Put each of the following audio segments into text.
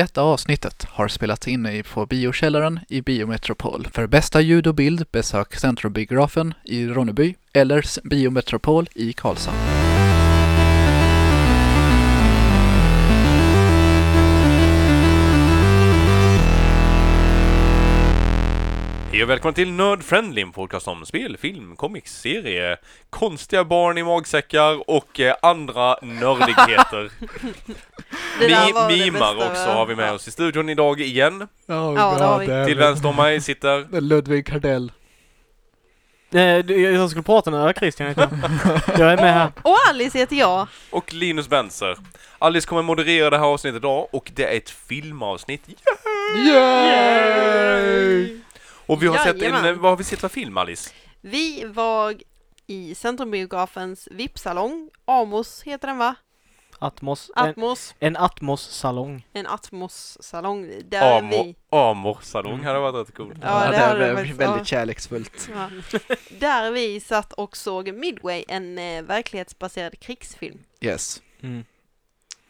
Detta avsnittet har spelats in på biokällaren i Biometropol. För bästa ljud och bild besök Centrumbiografen i Ronneby eller Biometropol i Karlshamn. Hej och välkommen till Nerd Friendly, en podcast om spel, film, comics, serie, konstiga barn i magsäckar och eh, andra nördigheter. Det där var Mi- det mimar bästa, också va? har vi med oss i studion idag igen. Oh, Ja, det har vi. Till vänster om mig sitter... Ludvig Kardell. Eh, du, jag skulle prata nu, Christian heter jag. Jag är med här. Och Alice heter jag. Och Linus Benser. Alice kommer moderera det här avsnittet idag och det är ett filmavsnitt. Yay! Och vi har sett en... Jajamän. Vad har vi sett för film Alice? Vi var i Centrumbiografens VIP-salong. Amos heter den va? Atmos. En, Atmos. en Atmos-salong. En Atmos-salong. Där vi... Amor salong hade varit rätt coolt. Ja, det det hade faktiskt, väldigt kärleksfullt. Ja. Där vi satt och såg Midway, en eh, verklighetsbaserad krigsfilm. Yes. Mm.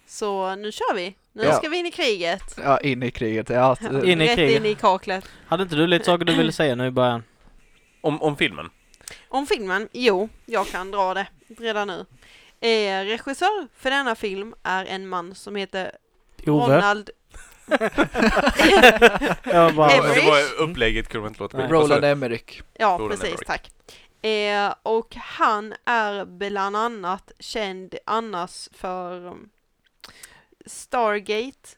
Så nu kör vi. Nu Ja. ska vi in i kriget. Ja, in i kriget. Ja, Ja. In i Rätt kriget. in i kaklet. Hade inte du lite saker du ville säga nu i början? Om, om filmen. Om filmen? Jo, jag kan dra det redan nu. Eh, regissör för denna film är en man som heter Ove? Ronald Jag bara, Emmerich. Det var upplägget kunde man inte låta bli. Roland du? Emmerich. Ja, Roland precis, Emmerich. tack. Eh, och han är bland annat känd annars för Stargate.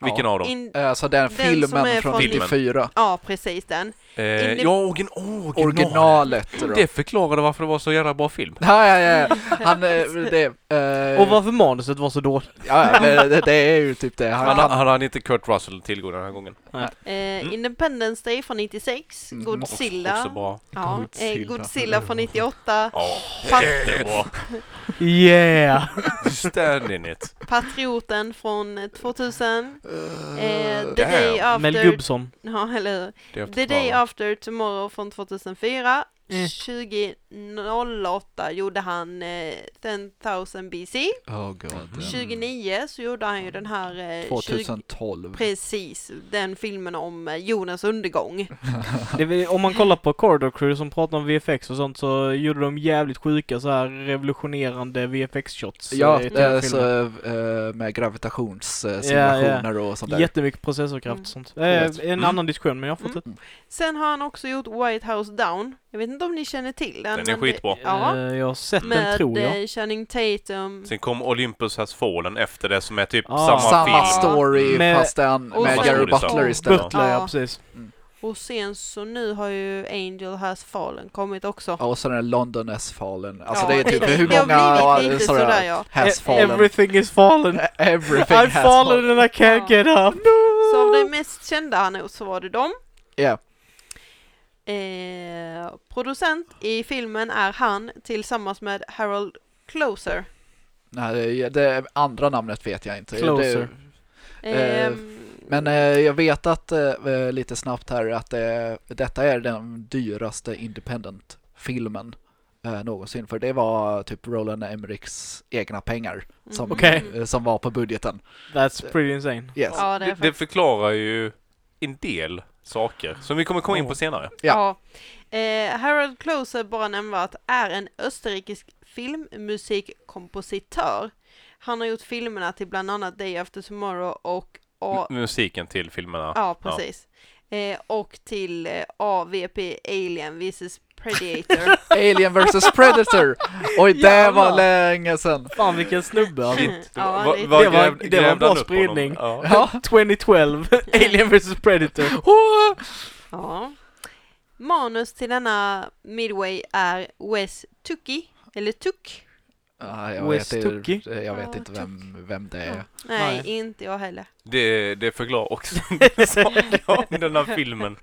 Vilken av dem? In, Alltså den, Den filmen från- 94. ja, precis den. Eh, ja, origin, oh, original. Originalet. då. Det förklarade varför det var så jävla bra film. Ja, ja, ja. Han, eh, det, eh, och varför manuset var så dåligt? Ja, det, det är ju typ det. Han, Han, han hade inte Kurt Russell tillgå den här gången. Eh, Independence Day från 96. Mm. Godzilla. Också bra. Ja, Godzilla. Eh, Godzilla från 98. Ja, Pat- jättebra. Yeah! Stand in it. Patrioten från 2000. Eh, Damn. The Day Mel After... Gibson. Ja, eller hur? The Day After Tomorrow från 2004. Mm. 2008 gjorde han eh, 10,000 BC. Oh god. 29 så gjorde han ju den här... Eh, 20, 2012. precis, den filmen om eh, jordens undergång. Det är, om man kollar på Corridor Crew som pratar om VFX och sånt så gjorde de jävligt sjuka så här revolutionerande VFX-shots. Ja, i det är tv-filmer. så, eh, med gravitationssimulationer och sånt där. Jättemycket processorkraft och sånt. Eh, Coolt. en Mm. annan diskussion men jag har fått Mm. ett. Sen har han också gjort White House Down. Jag vet inte om ni känner till den. Den är men det- skitbra. Ja. Eh, jag har sett den Med tror jag. eh, Channing Tatum. Sen kom Olympus Has Fallen efter det som är typ Ah. samma, Samma film. story Med- fast den, Och med sen- Gary. Butler istället. Butler, ja Ja. precis. Och sen så nu har ju Angel Has Fallen kommit också. Ja, och så den är London has fallen. Alltså Ja, det är typ hur det har många blivit lite sådär sådär, ja. has E- fallen. Everything is fallen. Everything I've has fallen and I can't Ja. get up. Så av de mest kända han är så var det dem. Ja. Eh, producent i filmen är han tillsammans med Harold Closer. Nej, det, det andra namnet vet jag inte. Closer. Det, Eh, Eh, men eh, jag vet att, eh, lite snabbt här, att detta är den dyraste independent-filmen eh, någonsin. För det var typ Roland Emmerichs egna pengar som, Mhm. Okej. eh, som var på budgeten. That's pretty insane. Yes. Ja, det Det, förklarar ju en del saker som vi kommer komma in på Ja. senare. Ja. Eh, Harold Closer, bara nämnvärt, är en österrikisk filmmusikkompositör. Han har gjort filmerna till bland annat Day After Tomorrow och A- M- musiken till filmerna. Ja, precis. Eh, och till eh, AVP Alien vs Predator. Alien vs Predator! Oj, det Jävlar. var länge sedan! Fan vilken snubbe alltså. Ja, Det var- gräv- det var en grävde bra han upp honom? spridning. Ja. Ja. 2012, Alien vs Predator. ja. Manus till denna Midway är Wes Tucky, eller Tuck. Ja, jag, Wes vet, Tucky. inte- jag vet Ja, inte vem, vem det är. Nej, Nej. inte jag heller. Det, det förklarar också saker om den här filmen.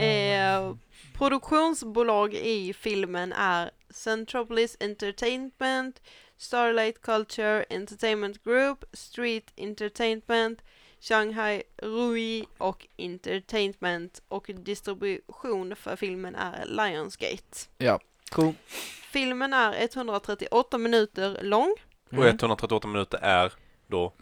Eh, produktionsbolag i filmen är Centropolis Entertainment, Starlight Culture Entertainment Group, Street Entertainment, Shanghai Rui och Entertainment och distribution för filmen är Lionsgate. Ja. Cool. Filmen är 138 minuter lång. Och 138 minuter är då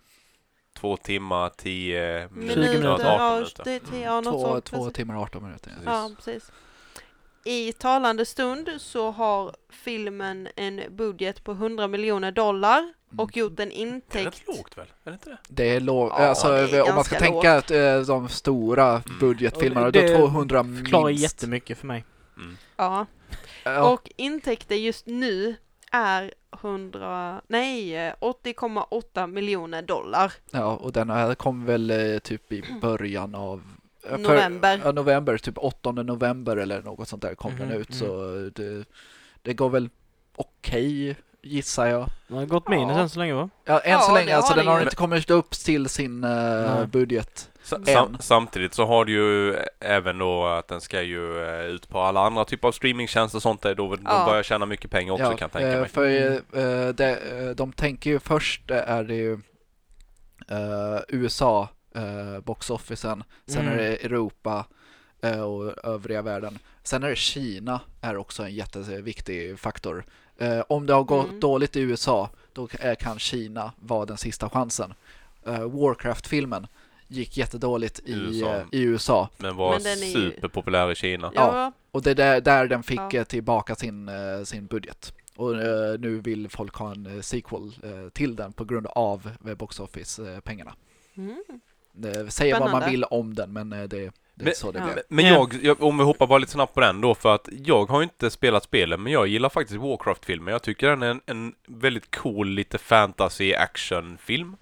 två timmar, tio Minuter, minuter, 18 ja, minuter. det är tio, ja, Två, två timmar och 18 minuter. Ja, precis. I talande stund så har filmen en budget på 100 miljoner dollar och gjort en Det är rätt intäkt. lågt väl? Är det inte det? Det är lågt. Ja, alltså, det är om man ska ganska tänka att eh, de stora budgetfilmerna, Det- då 200 Förklarar minst. jättemycket för mig. Mm. Ja. Och intäkter just nu är 100, nej, eh, 80,8 miljoner dollar. ja, och den här kom väl eh, typ i början av för- November. Ja, november, typ 8 november eller något sånt där kom den Mhm, ut. Så det, det går väl okej gissar jag. Det har gått minus Ja. än så länge va? Ja, än Ja, så länge, alltså har den den har inte kommit upp till sin Nej. budget. Sam, samtidigt så har du ju även då att den ska ju eh, ut på alla andra typer av streamingtjänster och sånt där då de Ja. börjar tjäna mycket pengar också kan jag tänka eh, mig. För eh, det, de tänker ju först är det ju eh, USA, eh, boxofficen, sen Mm. är det Europa eh, och övriga världen. Sen är det Kina är också en jätteviktig faktor. Eh, om det har gått Mm. dåligt i USA, då eh, kan Kina vara den sista chansen. Eh, Warcraft-filmen gick jättedåligt i USA. USA, i USA Men var Men den är ju- superpopulär i Kina. Ja, och det är där, där den fick Ja. eh, tillbaka sin, eh, sin budget. Och eh, nu vill folk ha en eh, sequel eh, till den på grund av eh, box office-pengarna. mm. Säga vad man Spännande. vill om den, men eh, det, är Men- så det Ja. blev. Men- Men Ja. jag, jag, om vi hoppar bara lite snabbt på den då, för att jag har ju inte spelat spelen, men jag gillar faktiskt Warcraft-filmen. Jag tycker den är en, en väldigt cool, lite fantasy-action-film.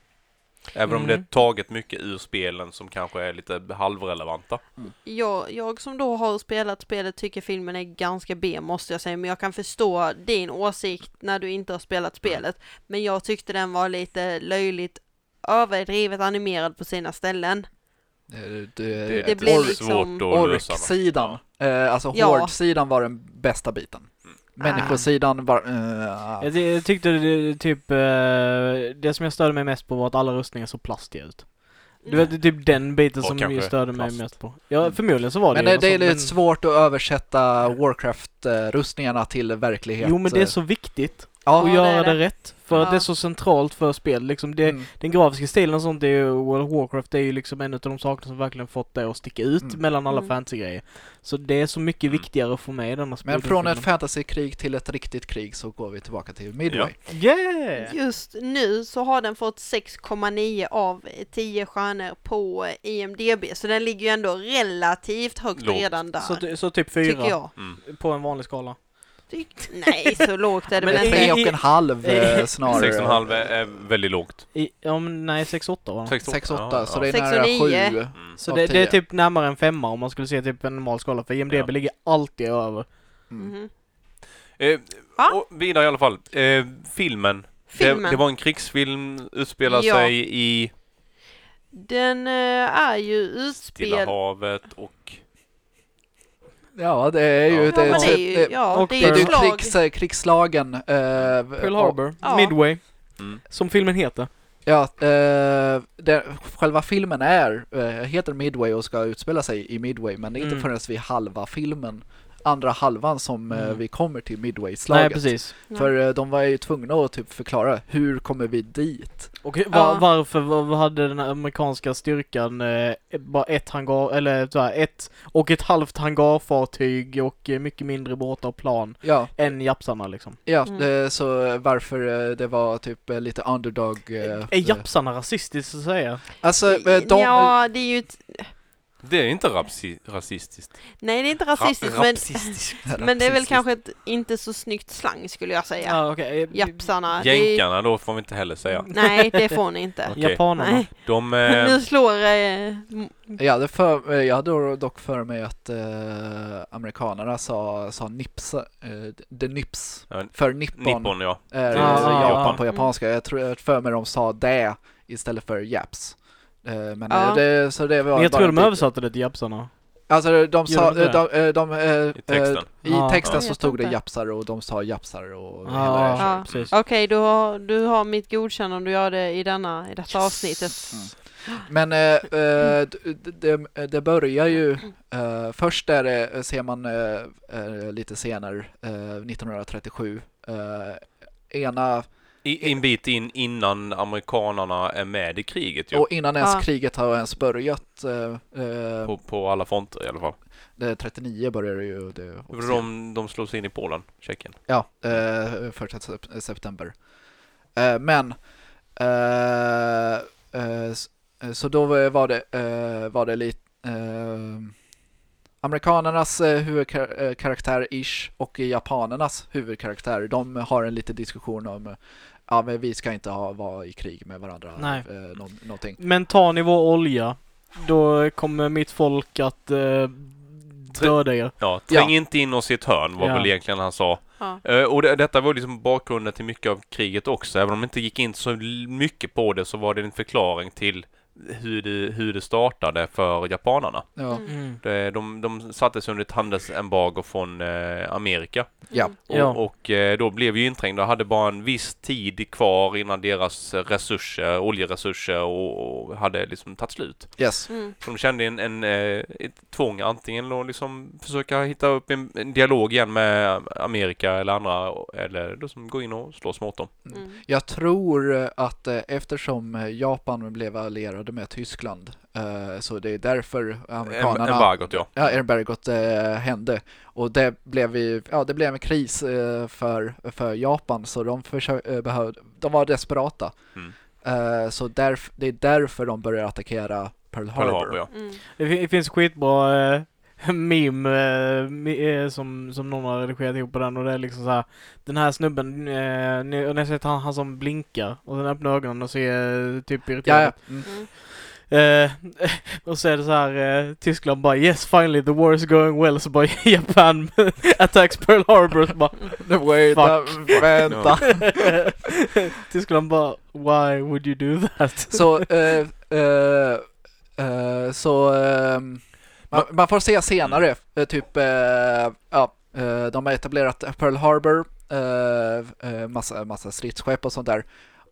Även om det är Mm. taget mycket ur spelen som kanske är lite halvrelevanta. Jag, jag som då har spelat spelet tycker filmen är ganska B måste jag säga, men jag kan förstå din åsikt när du inte har spelat spelet. Men jag tyckte den var lite löjligt överdrivet animerad på sina ställen. Eh, Det, Det, Det är blir svårt liksom-. Ork-sidan, eh, alltså Ja. Horde-sidan var den bästa biten. Människosidan var... eh, Jag, ty- jag tyckte det, typ, eh, det som jag störde mig mest på var att alla rustningar såg plastiga ut. Du vet, det är typ den biten Och som jag störde mig plast. mest på. Ja, förmodligen så var det men ju det, det är något lite sånt, svårt att översätta Warcraft-rustningarna till verklighet. Jo men det är eh. så viktigt Ja, att det göra det. det. rätt. För att Ja. det är så centralt för spel liksom. Det, Mm. Den grafiska stilen och sånt är ju, World of Warcraft är ju liksom en av de sakerna som verkligen fått det att sticka ut Mm. mellan alla Mm. fantasy-grejer. Så det är så mycket Mm. viktigare att få med i denna Men från ett fantasykrig till ett riktigt krig så går vi tillbaka till Midway. Yeah! Just nu så har den fått 6,9 av 10 stjärnor på IMDB, så den ligger ju ändå relativt högt Lågt. redan där. Så, så typ tycker fyra jag. Mm. på en vanlig skala. Tyck- Nej, så lågt är det Men väl i- Tre inte. och en halv eh, snarare. 6,5 är, är väldigt lågt. I, ja men nej, 6-8 va? 6-8, så ja. det är Sex och nära. 7. Mm. Så det, det är 10. typ närmare en femma om man skulle se typ en normal skala. För IMDB Ja. ligger alltid över. Mm. Mhm. Eh, Ja. och vidare i alla fall. Eh, filmen. Filmen. Det, det var en krigsfilm, utspelar Ja. sig i Den eh, är ju Stilla utspel... havet och Ja, det är ju... Ja. Det, men det är det, ju, ja, och det är ju slag. krigs, krigslagen. eh, Pearl och- Harbor, Ja. Midway, mm. som filmen heter. Ja, eh, det, själva filmen är, eh, heter Midway och ska utspela sig i Midway, men det är inte Mm. förrän vid halva filmen, andra halvan som eh, Mm. vi kommer till Midway-slaget. Nej precis. För eh, de var ju tvungna att typ förklara, hur kommer vi dit? Och var, Ja. varför var, hade den amerikanska styrkan eh, bara ett hangar, eller så här, ett och ett halvt hangarfartyg och eh, mycket mindre båtar och plan Ja, än japsarna liksom? ja Mm. eh, så varför det var typ lite underdog. eh, Är japsarna rasistiskt att säga? Alltså, de, Ja, det är ju ett... Det är inte rapsi- rasistiskt. Nej, det är inte rasistiskt, Ra- men, rapsistiskt. men det är väl kanske ett inte så snyggt slang skulle jag säga. Ja, okej. Japsarna. det är- Jänkarna då får vi inte heller säga. Nej, det får ni inte. Okej. Japanerna. Nej. De... Eh, Nu slår... Eh, m- jag, hade för, eh, jag hade dock för mig att eh, amerikanerna sa, sa nips, eh, the nips, Ja, för nippon. Nippon ja. är eh, ja, Japan ja. på japanska. Jag tror jag för mig de sa det istället för japs. Eh, Men Ja. eh, det, så det var Men jag tror de översatte det till japsarna. Alltså de sa, de de, de, de, eh, I texten. eh, i Ja. texten Ja. så stod det inte. japsar och de sa japsar och Ja, hela det här. Ja. precis. Okej, du, har, du har mitt godkännande om du gör det i, denna, i detta avsnittet. Men eh, eh, d- d- det, det börjar ju, eh, först är det, ser man eh, eh, lite senare, eh, 1937, eh, ena I, en bit in innan amerikanarna är med i kriget ju. Och innan ens Ja. kriget har ens börjat, eh, eh, På, på alla fronter i alla fall. det 39 började ju det. De, de slog sig in i Polen, Tjeckien. Ja, eh, första sep- september. Eh, men, eh, eh, eh, så då var det, eh, var det lite eh, amerikanernas eh, huvudkaraktär-ish och japanernas huvudkaraktär. De har en liten diskussion om eh, Ja, men vi ska inte ha, vara i krig med varandra. Nej. Eh, nå, någonting. Men tar ni vår olja, då kommer mitt folk att eh, döda er. Ja, träng Ja. inte in oss i ett hörn var Ja. väl egentligen han sa. Ja. Eh, och det, detta var liksom bakgrunden till mycket av kriget också. Även om det inte gick in så mycket på det så var det en förklaring till hur det, hur det startade för japanerna. Ja. Mm. Mm. Det, de, de sattes under ett handelsembargo från eh, Amerika. Ja. Mm. Och, Ja. och eh, då blev ju inträngda och hade bara en viss tid kvar innan deras resurser, oljeresurser och, och hade liksom tagit slut. Yes. Mm. Så de kände en, en, eh, ett tvång antingen att liksom försöka hitta upp en, en dialog igen med Amerika eller andra eller då som gå in och slåss mot dem. Mm. Jag tror att eh, eftersom Japan blev allierade med Tyskland eh, så det är därför amerikanerna Embargot ja. Ja, embargot eh, hände och det blev ju, ja det blev en kris eh, för, för Japan så de försö- eh, behövde, de var desperata. Mm. Eh, så därf, det är därför de börjar attackera Pearl Harbor. Pearl Harbor ja. Mm. Det fin- det finns skitbra eh, meme eh, eh, som, som någon har redigerat ihop på den och det är liksom så här. Den här snubben, eh, ni, och ni har sett han, han som blinkar och sen öppnar ögonen och ser eh, typ irriterad Ja, ja. Mm. Mm. Eh, och så är det så här, eh, Tyskland bara yes finally the war is going well så bara Japan attacks Pearl Harbor så bara Wait, Fuck. vänta. Tyskland bara why would you do that? Så, eh, eh, eh, så ehm, man, man får se senare, eh, typ, eh, ja, eh, de har etablerat Pearl Harbor, massa, massa stridsskepp och sånt där.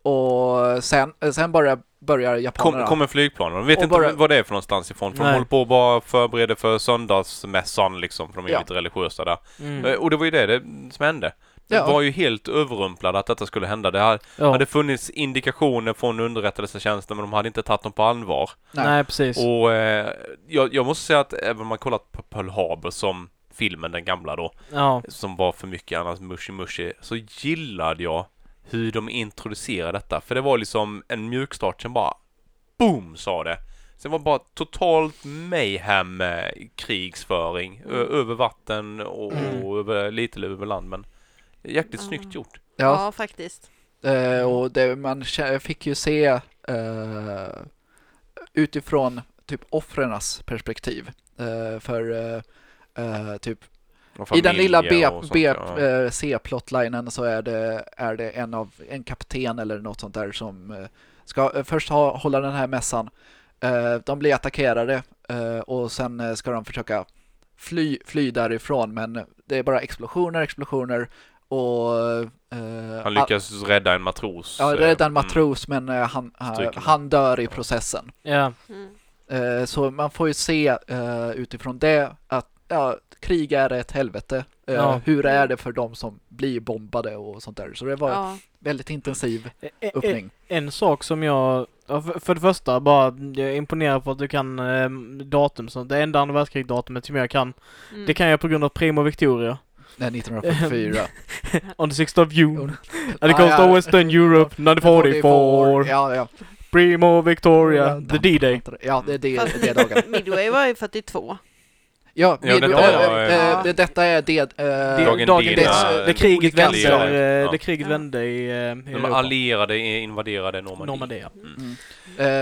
Och sen, sen börjar, börjar japanerna. Kom, kommer flygplanen. De vet inte bara- vad det är för någonstans ifrån. För de Nej. håller på och bara förbereder för söndagsmässan liksom. För de är Ja. lite religiösa där. Mm. Och det var ju det, det som hände. De Ja. var ju helt överrumplade att detta skulle hända. Det här Ja. hade funnits indikationer från underrättelsetjänsten men de hade inte tagit dem på allvar. Nej. Nej precis. Och eh, jag, jag måste säga att även om man kollat på Pearl Harbor som filmen, den gamla då, Ja. som var för mycket annars mushy mushy, så gillade jag hur de introducerade detta. För det var liksom en mjukstart som bara boom sa det. Sen var det bara totalt mayhem eh, krigsföring ö- över vatten och, Mm. och över, lite över land men jäkligt snyggt gjort. Ja, Ja, faktiskt. Eh, och det, man fick ju se eh, utifrån typ offrenas perspektiv. Eh, för eh, eh, typ i den lilla B, familjer och sånt, B, ja. eh, så är det, är det en av en kapten eller något sånt där som ska först ha, hålla den här mässan. De blir attackerade och sen ska de försöka fly, fly därifrån men det är bara explosioner, explosioner och eh, Han lyckas rädda en matros. Ja, eh, rädda en mm. matros men eh, han, han, Stryker. han dör i processen. Ja. Mm. Eh, Så man får ju se eh, utifrån det att ja, krig är ett helvete. Eh, Ja. Hur är det för de som blir bombade och sånt där. Så det var Ja. väldigt intensiv E- e- öppning. En sak som jag, ja, för, för det första bara, jag är imponerad på att du kan eh, datum, så det enda andra världskrigsdatumet som jag kan, Mm. det kan jag på grund av Primo Victoria. Nej, 1944. On the 6th of June, and it goes to. Western Europe, 1944, Ja, ja. Primo Victoria, the D-Day. Ja, det är det, Fast det dagen. Midway var ju 42. Ja, Ja, med, detta äh, var, äh, det, detta är det... äh, Dagen dagen D det, kriget vände, ja. det kriget Ja. vände i, i De Europa. allierade invaderade Normandie. Normandie, ja. Mm.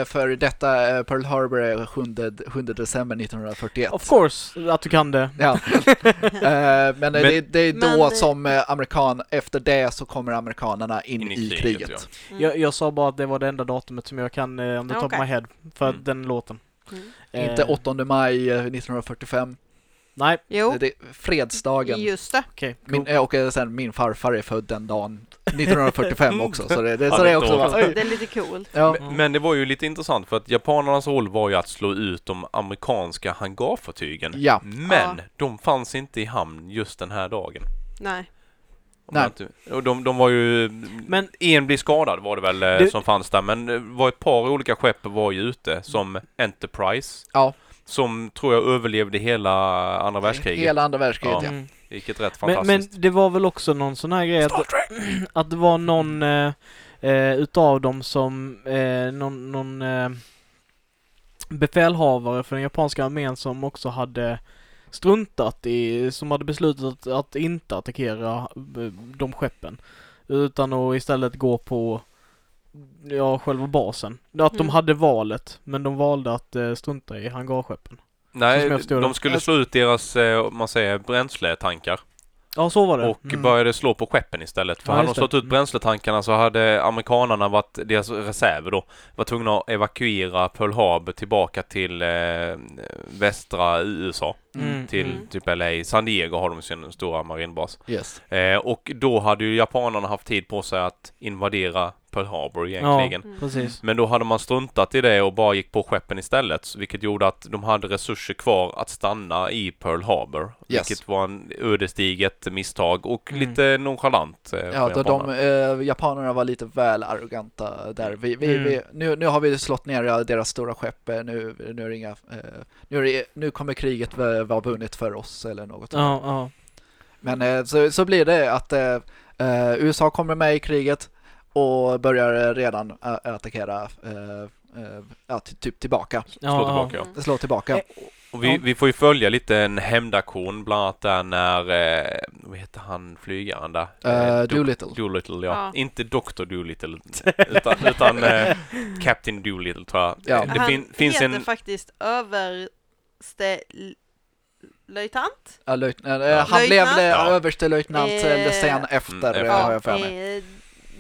Eh, för detta, Pearl Harbor är 7, 7 december 1941. Of course att du kan det. Ja. Men eh, det, det är då Men- som amerikan, efter det så kommer amerikanerna in, In i kriget, kriget. Mm. Jag, jag sa bara att det var det enda datumet som jag kan, eh, on the top my head, för Mm. den låten. Mm. Inte Eh, 8 maj eh, 1945. Nej, Jo, Det är fredsdagen. just det. Min, cool. eh, och eh, sen min farfar är född den dagen 1945 också. Så det, det, Ja, så det är också bara. Det är lite coolt. Ja, Men, men det var ju lite intressant för att japanernas roll var ju att slå ut de amerikanska hangarfartygen. ja. Men de fanns inte i hamn just den här dagen. Nej. Och de, de var ju... Men- en blir skadad var det väl eh, Det- som fanns där, men det var ett par olika skepp var ju ute som Enterprise. Ja. Som tror jag överlevde hela andra världskriget. Hela andra världskriget, ja. Mm. Vilket rätt Men, fantastiskt. men det var väl också någon sån här grej att, att det var någon eh, eh, utav dem som, eh, någon, någon eh, befälhavare för den japanska armén som också hade struntat i, som hade beslutat att, att inte attackera eh, de skeppen. Utan att istället gå på ja, själva basen. Att de Mm. hade valet, men de valde att eh, strunta i hangarskeppen. Nej, de det. skulle slå ut deras, eh, man säger, bränsletankar. Ja, så var det. Och Mm. började slå på skeppen istället. För Ja, hade de slått ut bränsletankarna så hade amerikanarna varit, deras reserver då, var tvungna att evakuera Pearl Harbor tillbaka till eh, västra USA. Mm, Till mm. typ LA. San Diego har de sin stora marinbas. Yes. Eh, och då hade ju japanerna haft tid på sig att invadera Pearl Harbor egentligen. Mm. Precis. Men då hade man struntat i det och bara gick på skeppen istället. Vilket gjorde att de hade resurser kvar att stanna i Pearl Harbor. Yes. Vilket var en ödesdigert misstag och Mm. lite nonchalant. Eh, Ja, då de, japanerna. eh, japanerna var lite väl arroganta där. Vi, vi, Mm. vi, nu, nu har vi slått ner ja, deras stora skepp, eh, nu, nu, är det inga, eh, nu, är det, nu kommer kriget vara vunnet för oss eller något. Ja, ja. Men eh, så, så blir det att eh, eh, USA kommer med i kriget och börjar redan ä- attackera, eh, eh, ja, ty- typ tillbaka, Slå ja, tillbaka. Mm. slå tillbaka. Eh, Och vi, ja. vi får ju följa lite en hämndaktion bland annat där när, eh, vad heter han flygaren där? Eh, Doc- Doolittle. Doolittle, ja. Ja. Inte Dr. Doolittle, utan, utan eh, Captain Doolittle tror jag. Ja. Det Han fin, finns heter en... faktiskt överste l- löjtnant. Ja, löjt, eh, Ja. Han blev Löjtnant. Ja. överstelöjtnant Eh, eller sen efter, efter. eh, Ja, har jag för mig.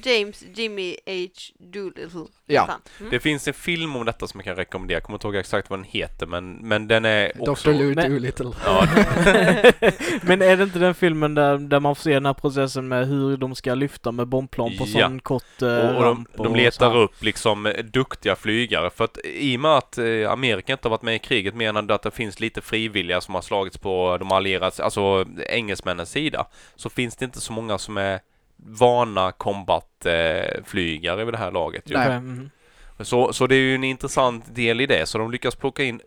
Eh, James Jimmy H. Doolittle. Ja. Mm. Det finns en film om detta som jag kan rekommendera. Jag kommer inte ihåg exakt vad den heter men, men den är också... Dr. Lou Men- Doolittle. Ja, Men är det inte den filmen där, där man får se den här processen med hur de ska lyfta med bombplan på Ja. sån kort eh, och, och de, ramp de och letar här? upp liksom eh, duktiga flygare för att i och med att eh, Amerika inte har varit med i kriget mer än att det finns lite frivilliga som har slagits på de allierade, alltså engelsmännens sida så finns det inte så många som är vana combat-flygare flygare vid det här laget. Ju. Nej. Mhm. Så, så det är ju en intressant del i det. Så de lyckas plocka in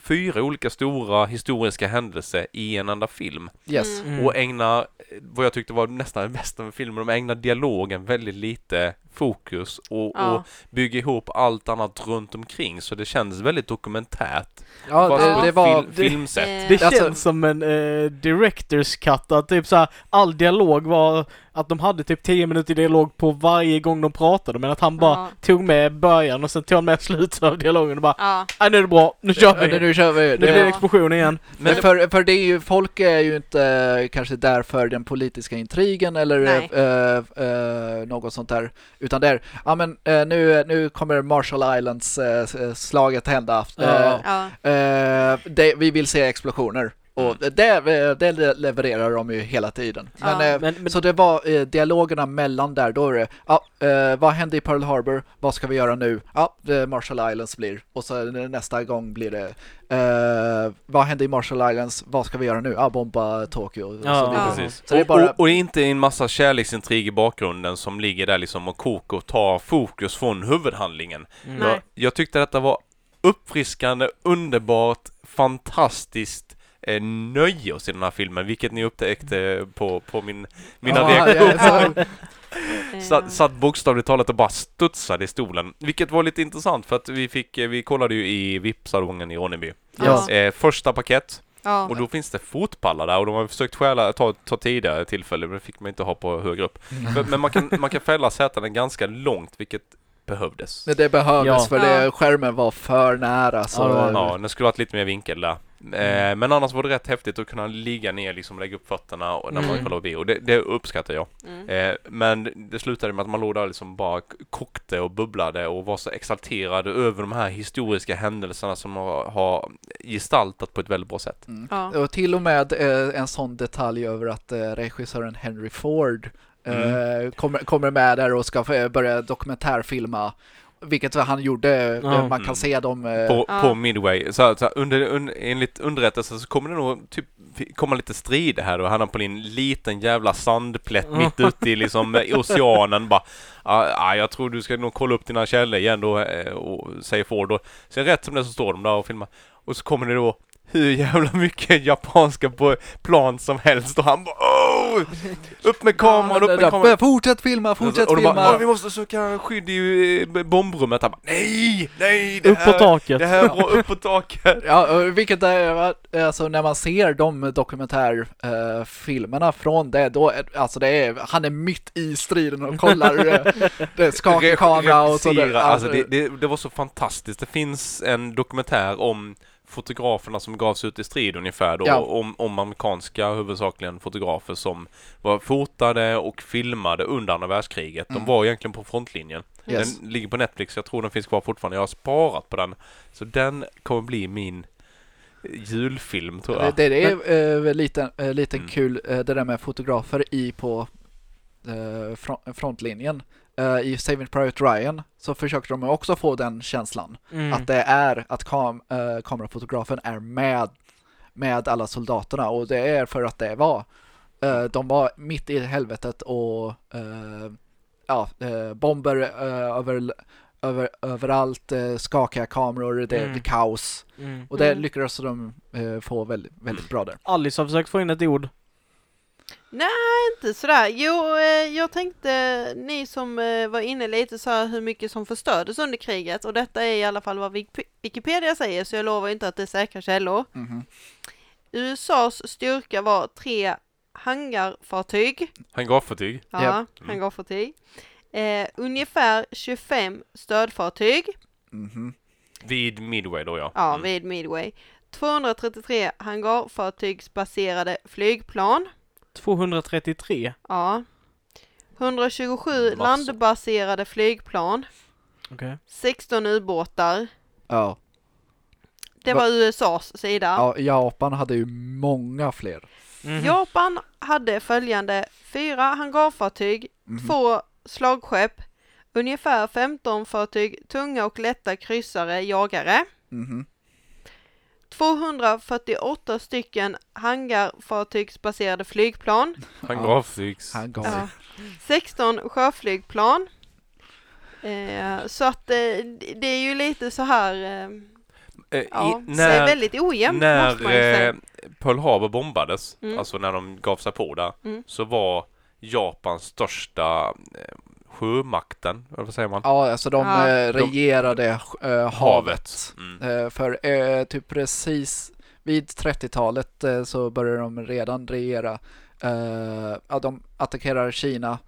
fyra olika stora historiska händelser i en enda film. Yes. Mm. Och ägna, eh, vad jag tyckte var nästan det bästa med filmen, de ägnar dialogen väldigt lite fokus och, Ja. och bygger ihop allt annat runt omkring. Så det kändes väldigt dokumentärt. Ja, Fast det, på det var... fil, filmsätt. Eh, Det Alltså- känns som en eh, director's cut, att typ såhär, all dialog var att de hade typ 10 minuter dialog på varje gång de pratade, men att han bara Ja. tog med början och sen tog han med slutet av dialogen och bara Ja. ah, nu är det bra, nu kör vi! Nu kör vi. Nu Det, blir det Ja. explosion igen. Men för, för det är ju, folk är ju inte eh, kanske där för den politiska intrigen eller eh, eh, något sånt där. Utan det är, ja men nu, nu kommer Marshall Islands eh, slaget hända. Ja. Ja. det, vi vill se explosioner. Och det, det levererar de ju hela tiden. Men, Ja. eh, Men, men Så det var eh, dialogerna mellan där, då är det, ja, eh, vad hände i Pearl Harbor? Vad ska vi göra nu? Ja, det Marshall Islands blir. Och så nästa gång blir det, eh, vad hände i Marshall Islands? Vad ska vi göra nu? Ja, bomba Tokyo. Och Ja, så. Ja. Precis. Så det är och, bara- och, och det är inte en massa kärleksintrig i bakgrunden som ligger där liksom och kokar och tar fokus från huvudhandlingen. Mm. Jag, jag tyckte detta var uppfriskande, underbart, fantastiskt eh, nöje att se den här filmen, vilket ni upptäckte på, på min, mina Ja, reaktioner. ja, Eh, Satt, satt bokstavligt talat och bara studsade i stolen. Vilket var lite intressant för att vi fick, eh, vi kollade ju i VIP-salongen i Ronneby. Ja. Eh, första paket Ja. och då finns det fotpallar där och de har försökt stjäla, ta, ta tidigare tillfälle men det fick man inte ha på högre upp. För, men man kan, man kan fälla sätena ganska långt vilket behövdes. Men det behövdes Ja. för det, skärmen var för nära. Så, Ja, det var det. Ja, den skulle ha varit lite mer vinkel där. Eh, men annars var det rätt häftigt att kunna ligga ner liksom lägga upp fötterna och när man Mm. kollar på bio. Det, det uppskattar jag. Mm. Eh, men det slutade med att man låg där liksom bara kokte och bubblade och var så exalterad över de här historiska händelserna som har, har gestaltat på ett väldigt bra sätt. Mm. Ja. Och till och med eh, en sån detalj över att regissören Henry Ford eh, kommer, kommer med där och ska få- börja dokumentärfilma. Vilket han gjorde, Ja. man kan se dem. Eh, På, Ja. på Midway. Så, så under, un, enligt underrättelse så kommer det nog typ komma lite strider här och han är på en liten jävla sandplätt Mm. mitt ute i liksom eh, oceanen bara ah, ah, jag tror du ska nog kolla upp dina källor igen då eh, och säger Ford och sen rätt som det så står de där och filmar och så kommer det då hur jävla mycket japanska på plan som helst och han bara oh! Upp med kameran, upp med kameran! Fortsätt filma, fortsätt och de filma! bara, "Åh, vi måste söka skydd i eh, bombrummet. Han bara, nej, nej, det Upp på här, taket. det här är bra, upp på taket. Ja, vilket är, alltså när man ser de dokumentärfilmerna från det, då, är, alltså det är, han är mitt i striden och kollar, eh, det skakar Re- kamera och så regissera. där. Alltså det, det, det var så fantastiskt. Det finns en dokumentär om fotograferna som gavs ut i strid ungefär då, Ja. om, om amerikanska huvudsakligen fotografer som var fotade och filmade under andra världskriget. De Mm. var egentligen på frontlinjen. Yes. Den ligger på Netflix, jag tror den finns kvar fortfarande. Jag har sparat på den. Så den kommer bli min julfilm tror jag. Det, det är eh, lite, eh, lite Mm. kul eh, det där med fotografer i på eh, fron- frontlinjen. Eh, I Saving Private Ryan så försökte de också få den känslan. Mm. Att det är att kam eh, kamerafotografen är med, med alla soldaterna och det är för att det var. Eh, de var mitt i helvetet och ja, bomber över, över, överallt, eh, skakiga kameror, det är Mm. kaos. Mm. Och det Mm. lyckades de eh, få väldigt, väldigt bra där. Alice har försökt få in ett ord. Inte sådär. Jo, eh, jag tänkte ni som eh, var inne lite så här hur mycket som förstördes under kriget och detta är i alla fall vad Wik- Wikipedia säger så jag lovar inte att det är säkra källor. Mhm. USAs styrka var tre hangarfartyg, Hangarfartyg. ja, Japp. Mm. hangarfartyg, eh, ungefär 25 stödfartyg, Mhm. Vid Midway då ja. ja, Mm. vid Midway, 233 hangarfartygsbaserade flygplan, 233. ja, 127 Massor. landbaserade flygplan, Okej. 16 ubåtar. Ja. Det Va- var USAs sida. ja, Japan hade ju många fler. Mhm. Japan hade följande fyra hangarfartyg, Mhm. två slagskepp, ungefär 15 fartyg, tunga och lätta kryssare, jagare, Mhm. 248 stycken hangarfartygsbaserade flygplan, Hangarfartygs. Han gav ja, 16 sjöflygplan. Eh, så att eh, det är ju lite så här, eh, Eh, i- ja, så är när väldigt ojämnt när eh, Pearl Harbor bombades, Mm. alltså när de gav sig på där, Mm. så var Japans största eh, sjömakten, eller vad säger man? Ja, alltså de Ja. eh, regerade eh, havet. Mm. Eh, för typ precis vid 30-talet eh, så började de redan regera. Ja, de attackerar Kina,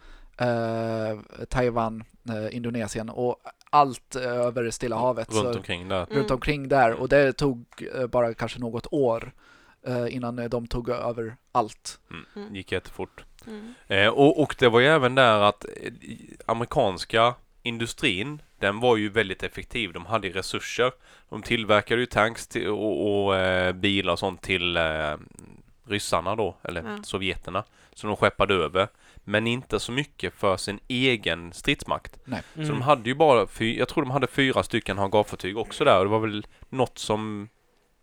Taiwan, Indonesien och allt över Stilla havet. Runt så, omkring där. Mm. runt omkring där och det tog bara kanske något år innan de tog över allt. Mm. Gick jättefort. Mm. Eh, och, och det var ju även där att eh, amerikanska industrin, den var ju väldigt effektiv. De hade ju resurser. De tillverkade ju tanks till, och, och eh, bilar och sånt till eh, ryssarna då, eller Ja. sovjeterna, som de skeppade över. Men inte så mycket för sin egen stridsmakt. Mm. Så de hade ju bara, fy, jag tror de hade fyra stycken hangarfartyg också där och det var väl något som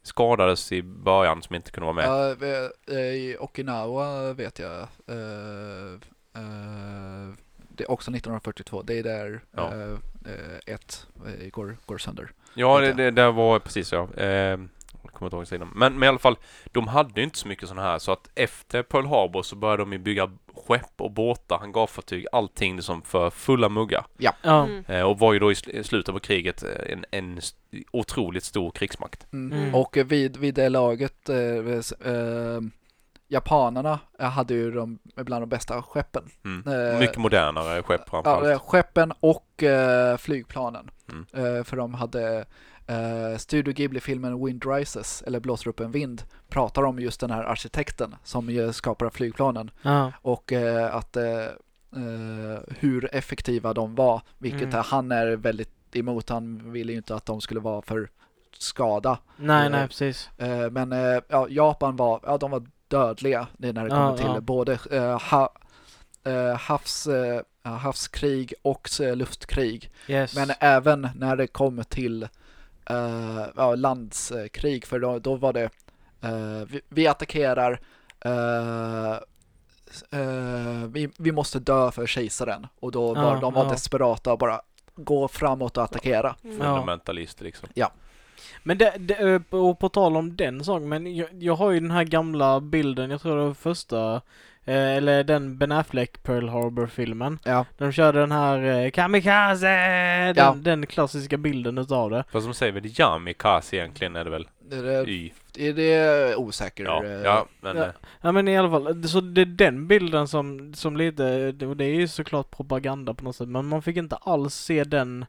skadades i början som inte kunde vara med. Ja, eh, I Okinawa vet jag. eh, eh, det är också 1942. Det är där Ja. eh, eh, ett eh, går, går sönder. Ja, det, det där var precis ja. Eh, kommer inte ihåg sidan. Men, men i alla fall, de hade ju inte så mycket sådana här så att efter Pearl Harbor så började de ju bygga skepp och båtar, hangarfartyg, allting liksom för fulla muggar. Ja. Mm. Eh, och var ju då i sl- i slutet på kriget eh, en, en st- otroligt stor krigsmakt. Mm. Mm. Och vid, vid det laget, eh, s- eh, japanerna eh, hade ju de bland de bästa skeppen. Mm. Eh, Mycket modernare skepp framförallt. Ja, eh, skeppen och eh, flygplanen. Mm. Eh, för de hade eh, Studio Ghibli-filmen Wind Rises, eller Blåser upp en vind, pratar om just den här arkitekten som ju skapar flygplanen. Ja. och eh, att eh, hur effektiva de var, vilket Mm. han är väldigt emot. Han ville ju inte att de skulle vara för skada. Nej, Eh, nej, precis. Eh, men ja, Japan var, ja, de var dödliga när det kommer till både ha, havs, havskrig och luftkrig. Yes. Men även när det kom till eh, ja, landskrig, för då, då var det eh, vi, vi attackerar, eh, eh, vi, vi måste dö för kejsaren. Och då var Ja, de var ja. desperata och bara gå framåt och attackera. Mm. Ja. Fundamentalist liksom. Men det, det, och på tal om den saken, men jag, jag har ju den här gamla bilden, jag tror det var första, eller den Ben Affleck Pearl Harbor-filmen. Ja, de körde den här eh, Kamikaze! Den, Ja. den klassiska bilden utav det. Fast som säger väl Yamikaze egentligen är det väl? det, det, Y. det, det är osäker. Ja, eh, ja men Ja. eh, Ja men i alla fall, så det är den bilden som, som lite, det- och det är ju såklart propaganda på något sätt, men man fick inte alls se den eh,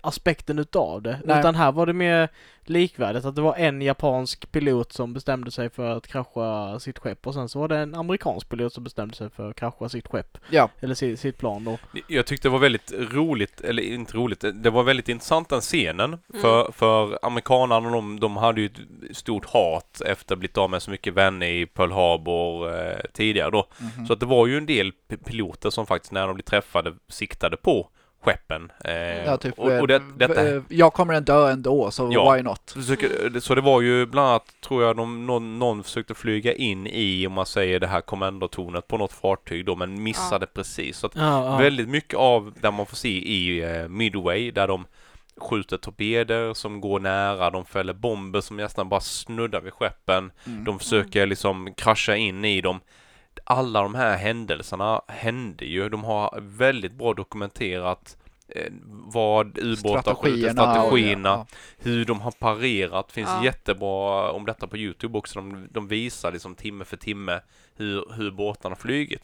aspekten utav det. Nej. Utan här var det mer likvärdigt, att det var en japansk pilot som bestämde sig för att krascha sitt skepp och sen så var det en amerikansk pilot som bestämde sig för att krascha sitt skepp, Ja, eller sitt, sitt plan då. Jag tyckte det var väldigt roligt, eller inte roligt, det var väldigt intressant den scenen. Mm. För, för amerikanerna, de, de hade ju ett stort hat efter att ha blivit av med så mycket vänner i Pearl Harbor eh, tidigare då. mhm. Så att det var ju en del piloter som faktiskt när de blev träffade siktade på skeppen. Eh, ja, typ, och, och det, eh, detta, eh, jag kommer en dö ändå, så Ja. why not? Så det var ju bland annat, tror jag, de, någon, någon försökte flyga in i, om man säger det här kommandotornet på något fartyg då, men missade precis. Så att Ja, ja. väldigt mycket av där man får se i eh, Midway, där de skjuter torpeder som går nära, de fäller bomber som nästan bara snuddar vid skeppen. Mm. De försöker liksom krascha in i dem. Alla de här händelserna hände ju. De har väldigt bra dokumenterat eh, vad ubåtar skjuter, strategierna, ja. hur de har parerat. Finns Ja. jättebra om detta på Youtube också. De, de visar liksom timme för timme hur, hur båtarna har flugit.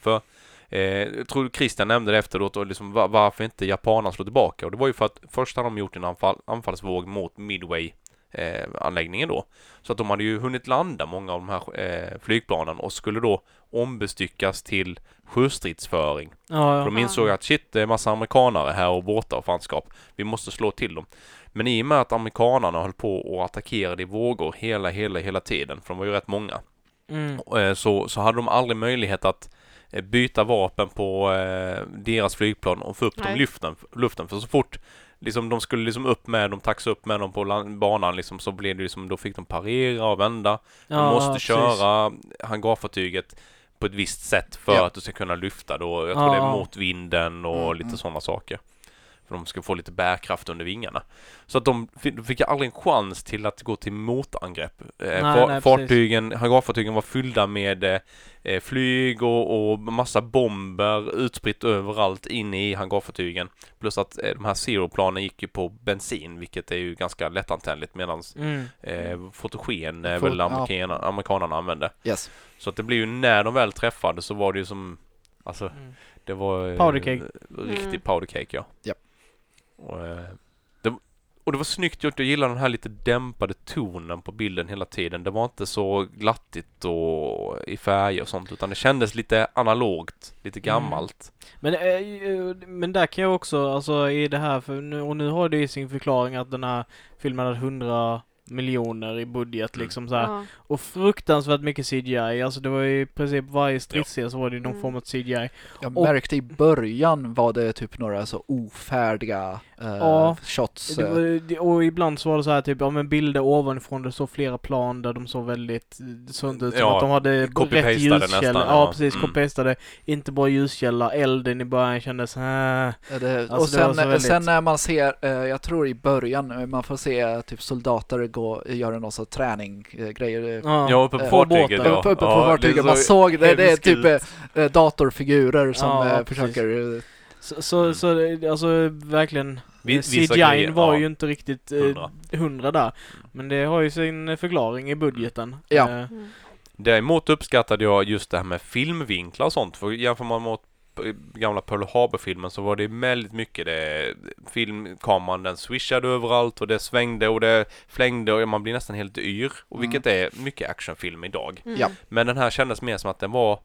För eh, jag tror Christian nämnde det efteråt och liksom va- varför inte japanerna slår tillbaka. Och det var ju för att först hade de gjort en anfall, anfallsvåg mot Midway eh, anläggningen då. Så att de hade ju hunnit landa många av de här eh, flygplanen och skulle då ombestyckas till sjöstridsföring. ja, För de ja. insåg att shit, det är massa amerikanare här och båtar och fanskap. Vi måste slå till dem. Men i och med att amerikanarna höll på och attackerade i vågor hela, hela, hela tiden, för de var ju rätt många, Mm. eh, så, så hade de aldrig möjlighet att eh, byta vapen på eh, deras flygplan och få upp dem i Nej. luften, luften. För så fort liksom, de skulle liksom upp med dem, taxa upp med dem på land, banan liksom, så blev det liksom, då fick de parera och vända. De Ja, måste precis. köra hangarfartyget på ett visst sätt för Ja. att du ska kunna lyfta då. Jag tror Ja. det är mot vinden och Mm, lite mm. sådana saker. För de ska få lite bärkraft under vingarna. Så att de fick, aldrig en chans till att gå till motangrepp. Eh, Nej, fa- nej, fartygen, hangarfartygen var fyllda med eh, eh, flyg och, och massa bomber utspritt överallt inne i hangarfartygen. Plus att eh, de här Zero-planen gick ju på bensin, vilket är ju ganska lättantändligt medan Mm. eh, fotogen är Fot- väl amerikanerna, amerikanerna använde. Yes. Så att det blir ju när de väl träffade så var det ju som Alltså Mm. det var eh, Powder cake. Riktig Mm. powder cake ja. Japp. Och, eh, det, och det var snyggt gjort. Jag gillar den här lite dämpade tonen på bilden hela tiden. Det var inte så glattigt och i färger och sånt utan det kändes lite analogt, lite Mm. gammalt. Men, eh, eh, men där kan jag också, alltså i det här, för nu, och nu har det ju sin förklaring att den här filmen hade 100 miljoner i budget Mm. liksom så här. Ja. Och fruktansvärt mycket CGI, alltså det var ju i princip varje stridsscen så var det ju någon Mm. form av CGI. Jag Och- märkte i början var det typ några så ofärdiga eh, Ja, shots. Det eh, var, det- och ibland så var det så här typ, ja men bilder ovanifrån, det såg flera plan där de såg väldigt eh, sunt ut, som Ja, att de hade rätt ljuskälla. nästan, Ja, ja. precis, Mm. copy-pastade. Inte bra ljuskälla, elden i början kändes, äh. Det, Alltså, och sen, så väldigt- sen när man ser, eh, jag tror i början, man får se typ soldater gå, göra någon sån träninggrejer. Ja, uppe på Eh, fartyget ja. Uppe på ja, fartyget, man så såg det, det är typ eh, eh, datorfigurer som Ja, eh, försöker... eh, Så, så, så alltså verkligen, eh, CGI var ja. ju inte riktigt eh, Hundra. där. Men det har ju sin eh, förklaring i budgeten. Ja. Eh, Mm. Däremot uppskattade jag just det här med filmvinklar och sånt. För jämför man mot gamla Pearl Harbor-filmen så var det väldigt mycket det filmkameran den swishade överallt och det svängde och det flängde och man blir nästan helt yr. Och Mm. vilket är mycket actionfilm idag. Mm. Men den här kändes mer som att den var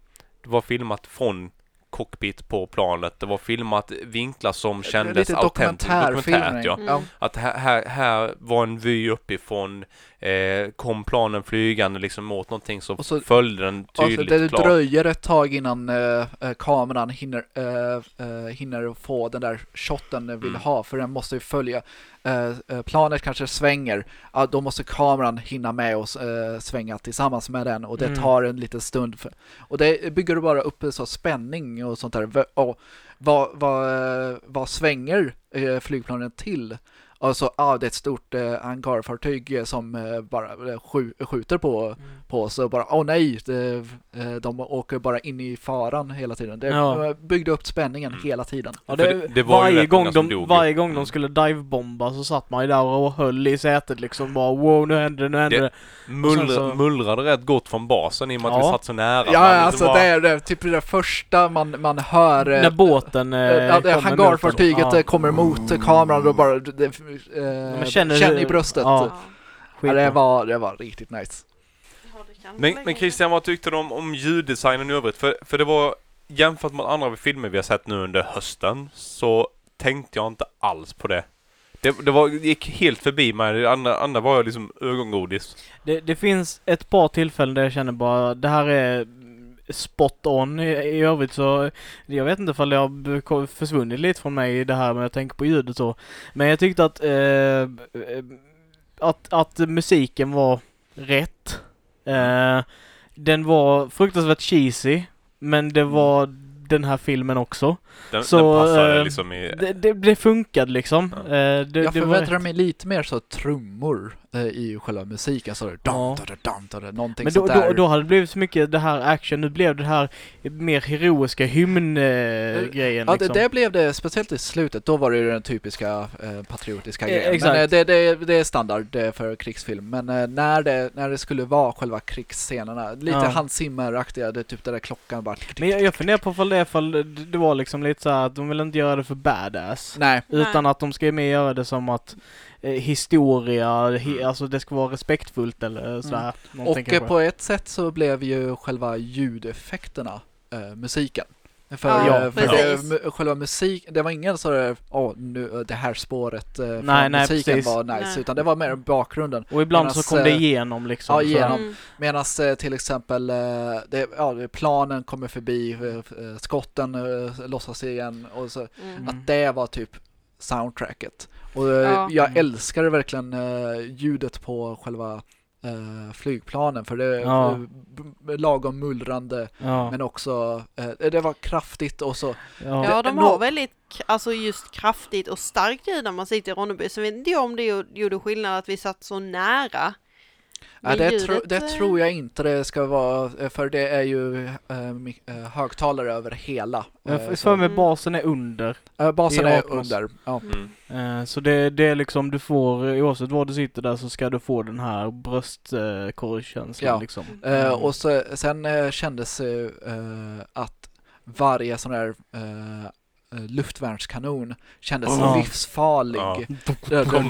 Det var filmat från cockpit på planet. Det var filmat vinklar som kändes Lite autentiskt. Dokumentärt ja. Mm. Ja. Att här, här, här var en vy uppifrån, eh, kom planen flygande liksom mot någonting så, Och så- följde den Alltså tydligt det klart. dröjer ett tag innan eh, eh, kameran hinner, eh, eh, hinner få den där shotten den vill Mm. ha för den måste ju följa eh, eh, planet kanske svänger, ja, då måste kameran hinna med och eh, svänga tillsammans med den och det Mm. tar en liten stund. För, och det bygger du bara upp så spänning och sånt där. Och vad, vad, vad svänger flygplanen till? Alltså, ja, det är ett stort eh, hangarfartyg eh, som eh, bara eh, skju- skjuter på, på oss och bara, åh nej, det, eh, de åker bara in i faran hela tiden. Det Ja. byggde upp spänningen Mm. hela tiden. Ja, det, det- varje, gång de, varje gång de Mm. skulle divebomba så satt man ju där och höll i sätet liksom bara wow nu händer det, nu händer Det- det. Mullra, Och så- mullrade rätt gott från basen i och med att Ja. vi satt så nära. Ja, Man liksom alltså bara- det är det, typ det första man, man hör. När båten eh, kommer hangarfartyget kommer mot kameran och bara det, eh, Man känner känner i bröstet. ja. Ja. Det, var, det var riktigt nice. Ja, Men, men. Christian, vad tyckte du om, om ljuddesignen i övrigt? För, för det var, jämfört med andra filmer vi har sett nu under hösten, så tänkte jag inte alls på det. Det, det var, gick helt förbi mig. Det andra, andra var jag liksom ögongodis. Det, det finns ett par tillfällen där jag känner bara det här är spot on. I, i övrigt så, jag vet inte ifall det har försvunnit lite från mig det här med att tänka på ljudet så. Men jag tyckte att, eh, eh, att, att musiken var rätt. Eh, den var fruktansvärt cheesy, men det var den här filmen också. Den, Så, den passade eh, liksom i... Det, det, det funkade liksom. Ja. Eh, det, jag förväntade mig lite mer så trummor i själva musiken. Så det, dum, Ja. någonting Men då, sånt då, där. då hade det blivit så mycket det här action, nu blev det här mer heroiska hymn-grejen Ja, liksom. det, det blev det, speciellt i slutet, då var det ju den typiska eh, patriotiska Eh, grejen. exakt. Men eh, det, det, det är standard eh, för krigsfilm. Men eh, när, det, när det skulle vara själva krigsscenerna, lite Ja. Hans Zimmer-aktiga, det, typ där klockan bara... Men jag, jag funderar på ifall det, ifall det- det var liksom lite så att de vill inte göra det för badass. Nej, Utan Nej. att de ska mer göra det som att eh, historia, hi, alltså det ska vara respektfullt eller sådär. och någonting eh, kanske. på ett sätt så blev ju själva ljudeffekterna eh, musiken. För, Ja, eh, för det, själva musik, det var ingen så där, åh, nu, det här spåret från Nej, nej, musiken precis. var nice, Nej. utan det var mer bakgrunden. Och ibland medans, så kom det igenom liksom. ja, igenom. Mm. Medan till exempel det, ja, planen kommer förbi, skotten lossas igen och så, Mm. att det var typ soundtracket. Och eh, Ja. jag Mm. älskade verkligen eh, ljudet på själva eh, flygplanen för det är Ja. lagom mullrande Ja, men också det var kraftigt och så. ja. Ja, de har väldigt, alltså just kraftigt och starkt ljud när man sitter i Ronneby. Så vet inte jag om det gjo- gjorde skillnad att vi satt så nära. Ja, det, ljudet, tro, det eh, tror jag inte det ska vara eh, för det är ju eh, högtalare över hela. Jag så- för mig basen är under. eh, basen är under. Ja. Mm. Så det, det är liksom, du får, oavsett var du sitter där så ska du få den här bröstkorgskänslan Ja. liksom. Mm. och så, sen kändes det att varje sån där eh, luftvärnskanon kändes Ja. livsfarlig. Ja. Eh, Kom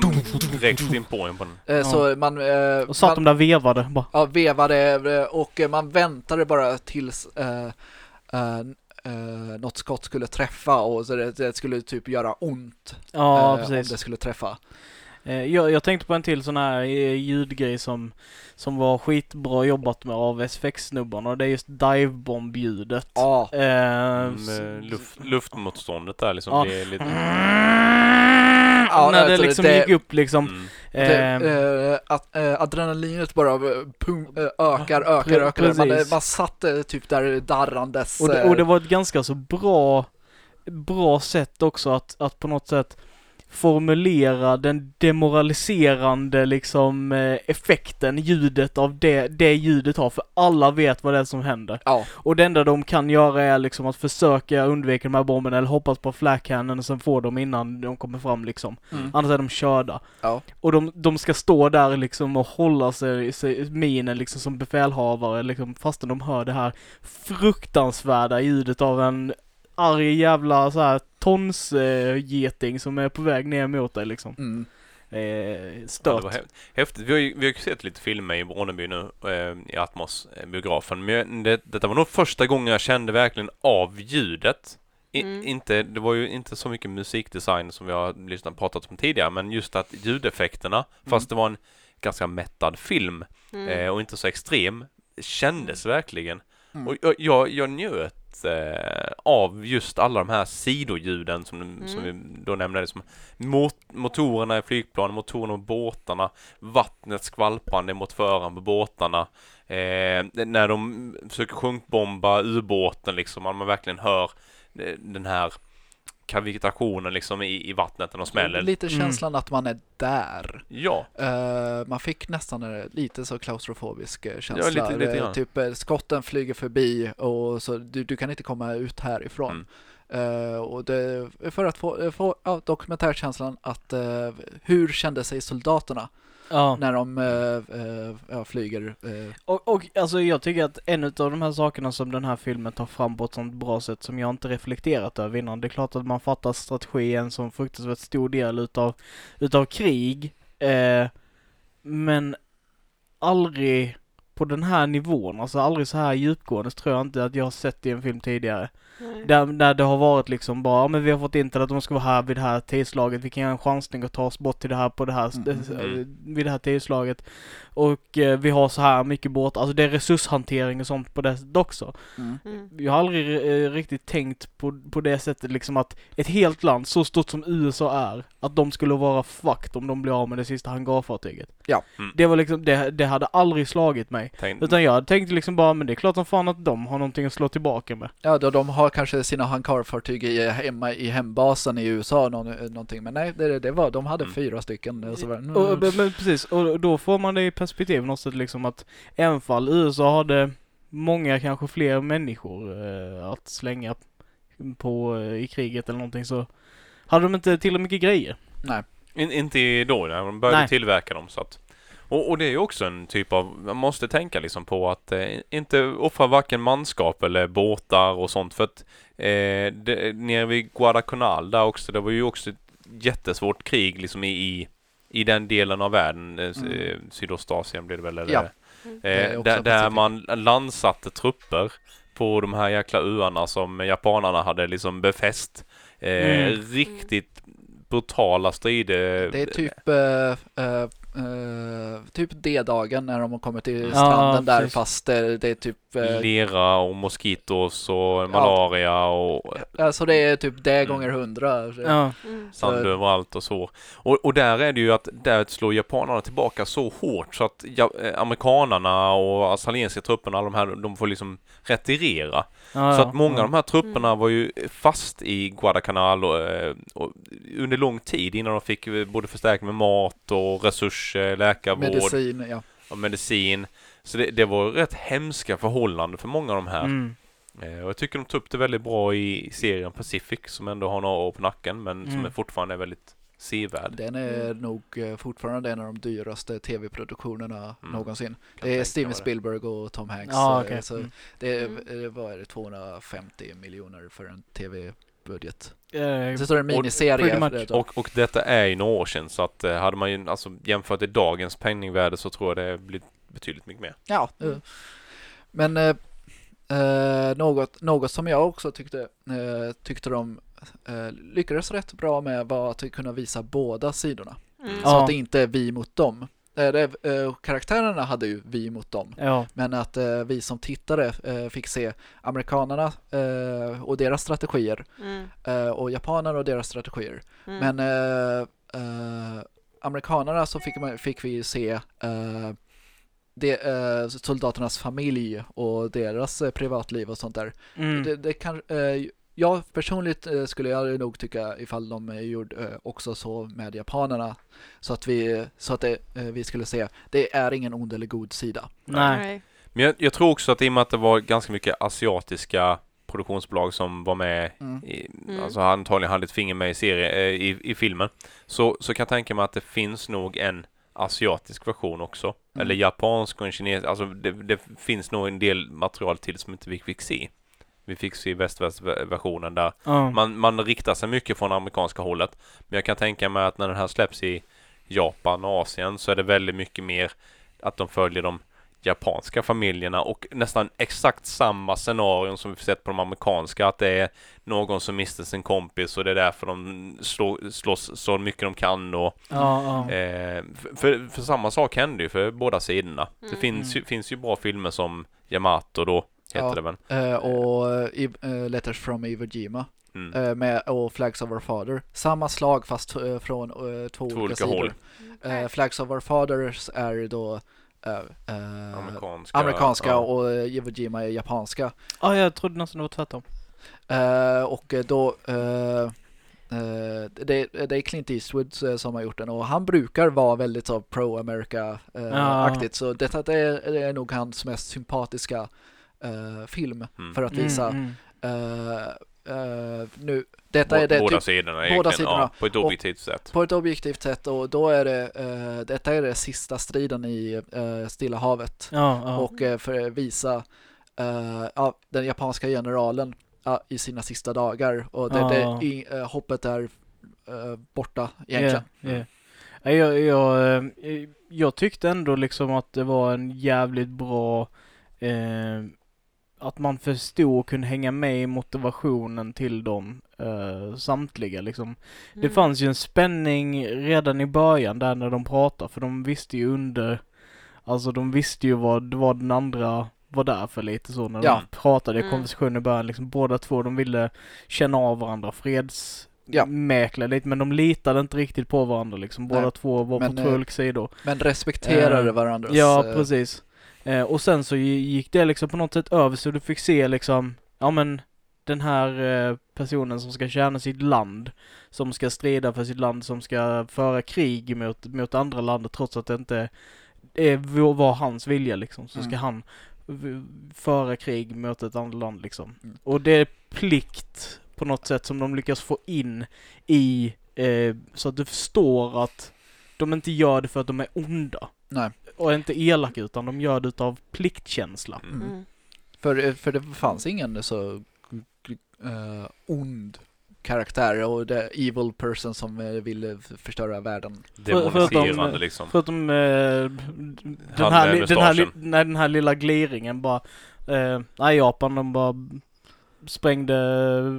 direkt in på en på den. eh, Så man, eh, Och satt man de där vevade bara. ja, vevade eh, och eh, man väntade bara tills eh, eh, eh, något skott skulle träffa och så det, det skulle typ göra ont Ja, eh, om precis. det skulle träffa. Eh, Jag, jag tänkte på en till sån här eh, ljudgrej som, som var skitbra jobbat med av SFX-snubbarna och det är just divebomb-ljudet. Ja, Eh, s- med luft, luftmotståndet där liksom. Ja. Det är lite... Ja, när det liksom det- gick upp liksom. Mm. det, Eh, eh, att, eh, adrenalinet bara eh, pum, eh, ökar, ökar, ökar. Man, eh, precis. man satt eh, typ där darrandes. och, det, eh, och det var ett ganska så bra, bra sätt också att, att på något sätt formulera den demoraliserande liksom eh, effekten ljudet av det, det ljudet har för alla vet vad det är som händer. Ja, Och det enda de kan göra är liksom att försöka undvika de här bomberna eller hoppas på flackhannen och sen få dem innan de kommer fram liksom. mm. Annars är de körda. ja. Och de, de ska stå där liksom och hålla sig, sig minen liksom som befälhavare liksom fastän de hör det här fruktansvärda ljudet av en arg jävla så här tonsgeting som är på väg ner mot dig liksom. Mm. Eh, Ja, det stört. var hä- häftigt. Vi har ju vi har ju sett lite filmer i Ronneby nu, eh, i Atmos, eh, biografen. Men jag- det, detta var nog första gången jag kände verkligen av ljudet. I, Mm. inte, det var ju inte så mycket musikdesign som vi har lyssnat pratat om tidigare, men just att ljudeffekterna, fast det var en ganska mättad film Mm. eh, och inte så extrem, kändes verkligen. Mm. Och jag, jag, jag njöt eh, av just alla de här sidoljuden som, som vi då nämnde. Som mot, motorerna i flygplanen, motorerna på båtarna, vattnet skvalpande mot föraren på båtarna. Eh, när de försöker sjunkbomba ubåten liksom, man verkligen hör eh, den här kavitationen liksom i, i vattnet när de smäller. Lite Mm. känslan att man är där. Ja, Eh, man fick nästan lite så klaustrofobisk eh, känsla. lite- lite Eh, grann. typ eh, skotten flyger förbi och så du, du kan inte komma ut härifrån. Mm. Eh, och det, för att få, eh, få ja, dokumentärkänslan att eh, hur kände sig soldaterna Ja. när de eh, ja, flyger? eh, Och, och alltså jag tycker att en av de här sakerna som den här filmen tar fram på ett sånt bra sätt som jag inte reflekterat över innan. Det är klart att man fattar strategi är en sån fruktansvärt stor del utav, utav krig. Men aldrig på den här nivån, alltså aldrig så här djupgående tror jag inte att jag har sett i en film tidigare. Där, där det har varit liksom bara, ja, men vi har fått in till att de ska vara här vid det här tidslaget, vi kan göra en chansning och ta oss bort till det här på det här, Mm, mm. eh, vid det här tidslaget. Och eh, vi har så här mycket båtar, alltså det är resurshantering och sånt på det sättet också. mm. Mm. Jag har aldrig eh, riktigt tänkt på, på det sättet liksom att ett helt land så stort som USA är, att de skulle vara fucked om de blir av med det sista hangarfartyget. Ja. Mm. Det var liksom, det, det hade aldrig slagit mig. tänk, Utan jag hade tänkt liksom bara, men det är klart som fan att de har någonting att slå tillbaka med. Ja, då de har kanske sina hangarfartyg i, hemma i hembasen i USA någon, någonting, men nej, det, det var, de hade Mm. fyra stycken. Och så var, Och, mm, men, men precis, och då får man det i perspektiv något liksom att även fall USA hade många, kanske fler människor eh, att slänga på eh, i kriget eller någonting så hade de inte tillräckligt mycket grejer. nej. In, inte då när de började Nej. tillverka dem. Så att, och, och det är ju också en typ av, man måste tänka liksom på att eh, inte offra varken manskap eller båtar och sånt för att eh, det, nere vid Guadalcanal där också, det var ju också ett jättesvårt krig liksom i, i, i den delen av världen, eh, Mm. eh, Sydostasien blir det väl? Eller, Ja. Är Eh, där, där man landsatte trupper på de här jäkla öarna som japanerna hade liksom befäst. Eh, Mm. Riktigt brutala strider. Det är typ eh, eh, typ D-dagen när de har kommit till Ja, stranden där precis. fast det, det är typ eh, Lera och moskitos och malaria och Alltså det är typ det Mm. gånger hundra. Ja. Mm. sand överallt och så. Och, och där är det ju att där slår japanerna tillbaka så hårt så att ja, eh, amerikanarna och australiensiska trupperna, alla de här, de får liksom retirera. Ja, Så ja. att många ja. av de här trupperna var ju fast i Guadalcanal och, och under lång tid innan de fick både förstärkning med mat och resurser, läkarvård Medicin, ja. och medicin. Så det, det var rätt hemska förhållanden för många av de här. Mm. Eh, Och jag tycker de tog upp det väldigt bra i serien Pacific som ändå har några år på nacken men som Mm. är fortfarande är väldigt sevärd. Den är Mm. nog eh, fortfarande en av de dyraste tv-produktionerna Mm. någonsin. Kan Det är Steven det. Spielberg och Tom Hanks. Ja, eh, okej. så Mm. det Mm. eh, det, 250 miljoner för en tv-budget. Eh, Så står det en och- miniserie. det då. Och, och detta är ju några år sedan så att eh, hade man ju alltså jämfört i dagens penningvärde så tror jag det blir betydligt mycket mer. Ja, eh, Mm. men eh, eh, något, något som jag också tyckte, eh, tyckte de eh, lyckades rätt bra med var att kunna visa båda sidorna. Mm. Så Ja. att det inte är vi mot dem. Eh, karaktärerna hade ju vi mot dem. Ja. Men att eh, vi som tittare eh, fick se amerikanerna eh, och deras strategier Mm. eh, och japanerna och deras strategier. Mm. Men eh, eh, amerikanerna så fick, man, fick vi se eh, de, eh, soldaternas familj och deras eh, privatliv och sånt där. Mm. Det, det kan, eh, jag personligt eh, skulle jag nog tycka ifall de gjorde eh, också så med japanerna så att vi, så att det, eh, vi skulle se det är ingen ond eller god sida. Nej. Nej. Men jag, jag tror också att i och med att det var ganska mycket asiatiska produktionsbolag som var med Mm. i, Mm. alltså antagligen hade ett finger med i, serie, i, i filmen så, så kan jag tänka mig att det finns nog en asiatisk version också. Mm. Eller japansk och en kinesisk. Alltså det, det finns nog en del material till som inte vi fick se. Vi fick se västvästversionen där Ja. man, man riktar sig mycket från amerikanska hållet. Men jag kan tänka mig att när den här släpps i Japan och Asien så är det väldigt mycket mer att de följer de japanska familjerna och nästan exakt samma scenarion som vi sett på de amerikanska. Att det är någon som mister sin kompis och det är därför de slår, slåss så mycket de kan och Ja, ja. Eh, för, för, samma sak händer ju för båda sidorna. Det Mm. finns, ju, finns ju bra filmer som Yamato då, heter Ja. det väl. Eh, och i, eh, Letters from Iwo Jima Mm. eh, med, och Flags of Our Father. Samma slag fast eh, från eh, två, olika, olika sidor. håll. Eh, Flags of Our Fathers är då eh, eh, Amerikanska. amerikanska ja. och eh, Iwo Jima är japanska. Ja, jag trodde nästan det var tvärtom. Eh, och eh, då eh, eh, det, det är Clint Eastwood eh, som har gjort den och han brukar vara väldigt så pro-America-aktigt så detta det är, det är nog hans mest sympatiska eh, film Mm. för att visa Mm, eh, eh, nu detta Bå- är det Båda typ, sidorna båda egentligen. sidorna. Ja, på ett Och- objektivt sätt. på ett objektivt sätt och då är det eh, detta är det sista striden i eh, Stilla havet Ja, ja. och för att visa den japanska generalen i sina sista dagar och det, Ja. det, i, hoppet är borta egentligen. Yeah, yeah. Ja, Jag, jag, jag tyckte ändå liksom att det var en jävligt bra eh, att man förstod och kunde hänga med i motivationen till dem eh, samtliga liksom. Det Mm. fanns ju en spänning redan i början där när de pratade för de visste ju under Alltså de visste ju vad, vad den andra var där för lite så när Ja. de pratade i Mm. konversationen i början liksom båda två de ville känna av varandra freds Ja. mäkla lite men de litade inte riktigt på varandra liksom. Båda Nej. två var Men, på eh, två olika sidor. Men respekterar Eh, varandras... Ja, eh, precis. Eh, och sen så gi- gick det liksom på något sätt över så du fick se liksom, ja men den här eh, personen som ska tjäna sitt land, som ska strida för sitt land, som ska föra krig mot, mot andra landet trots att det inte är, var hans vilja liksom, så ska Mm. han v- föra krig mot ett annat land liksom. Mm. Och det är plikt på något sätt som de lyckas få in i, eh, så att du förstår att de inte gör det för att de är onda Nej, och inte elaka utan de gör det utav pliktkänsla. Mm. Mm. för, för det fanns ingen så eh, ond karaktär och det evil person som eh, ville förstöra världen. Demoniserande liksom. Förutom eh, den, här, den, här, den här lilla gliringen bara, eh, nej Japan de bara sprängde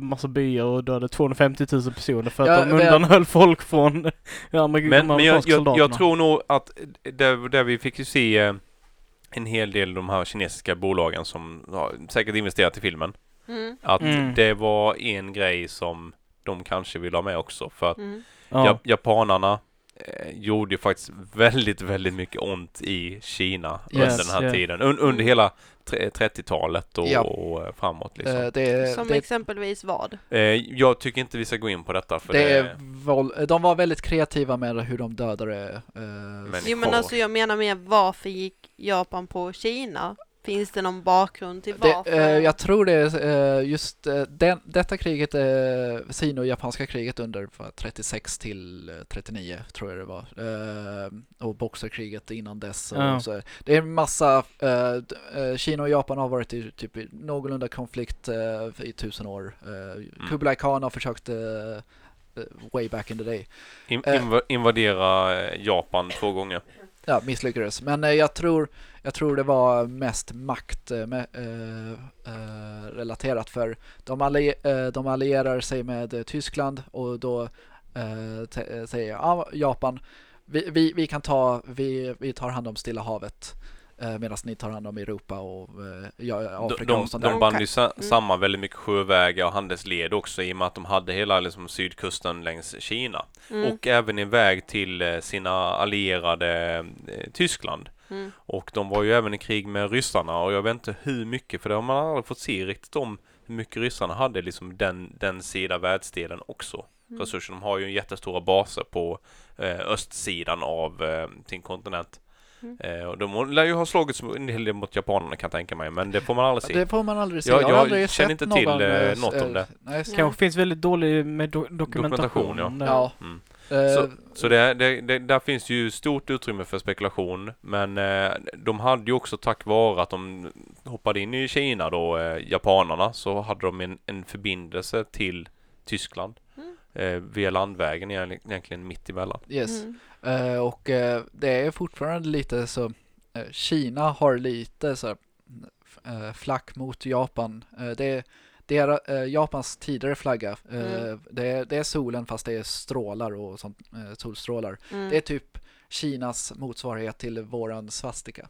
massa byar och dödade 250 000 personer för att Ja, de undanhöll folk från ja, amerik- Men, men jag, amerikanska jag, jag tror nog att där, där vi fick ju se eh, en hel del av de här kinesiska bolagen som har säkert investerat i filmen. Mm. Att Mm. det var en grej som de kanske vill ha med också. För att Mm. ja. ja. japanerna gjorde ju faktiskt väldigt, väldigt mycket ont i Kina Yes, under den här yeah. tiden. Un, under hela tre- 30-talet och, Ja. och eh, framåt liksom. Eh, det, Som det, exempelvis vad? Eh, jag tycker inte vi ska gå in på detta för det det, de var väldigt kreativa med hur de dödade eh, Men- Jo men alltså jag menar mer varför gick Japan på Kina? Finns det någon bakgrund till Det, varför? eh, jag tror det är eh, just eh, den, detta kriget, eh, sino-japanska kriget under vad, 36 till eh, 39 tror jag det var. Eh, och boxerkriget innan dess. Och Ja. så. Det är en massa, eh, eh, Kina och Japan har varit i typ i någorlunda konflikt eh, i tusen år. Eh, Kublai Khan har försökt eh, eh, way back in the day. in, eh, inv- invadera eh, Japan två gånger. Ja, misslyckades. Men eh, jag tror, jag tror det var mest makt eh, eh, eh, relaterat för de, alli, de allierar sig med Tyskland och då säger ja, Japan, vi, vi, vi kan ta, vi, vi tar hand om Stilla havet medan ni tar hand om Europa och ja, De, Afrika de, och sånt de där. band ju sa, Mm. samman väldigt mycket sjövägar och handelsled också i och med att de hade hela liksom, sydkusten längs Kina. Mm. Och även en väg till sina allierade eh, Tyskland. Mm. Och de var ju även i krig med ryssarna och jag vet inte hur mycket för det har man aldrig fått se riktigt om hur mycket ryssarna hade liksom den, den sida världsdelen också. Mm. Resurser. De har ju jättestora baser på eh, östsidan av eh, sin kontinent. Mm. Eh, och de lär ju ha slagits en hel del mot japanerna kan jag tänka mig, men det får man aldrig se. Det får man aldrig se. Ja, jag jag aldrig känner inte till, någon, eh, något om det. Nej, Nej. Kanske finns väldigt dålig med do- dokumentation. Dokumentation, ja. ja. Mm. Eh, Så, så det, det, det, där finns ju stort utrymme för spekulation. Men eh, de hade ju också tack vare att de hoppade in i Kina då, eh, japanerna, så hade de en, en förbindelse till Tyskland. Mm. Eh, via landvägen egentligen- egentligen mitt emellan. yes. Mm. Eh, och eh, det är fortfarande lite så, eh, Kina har lite så uh, flack mot Japan. Eh, det är, det är eh, Japans tidigare flagga. Eh, Mm. det, är, det är solen fast det är strålar och sånt, eh, solstrålar. Mm. Det är typ Kinas motsvarighet till våran svastika.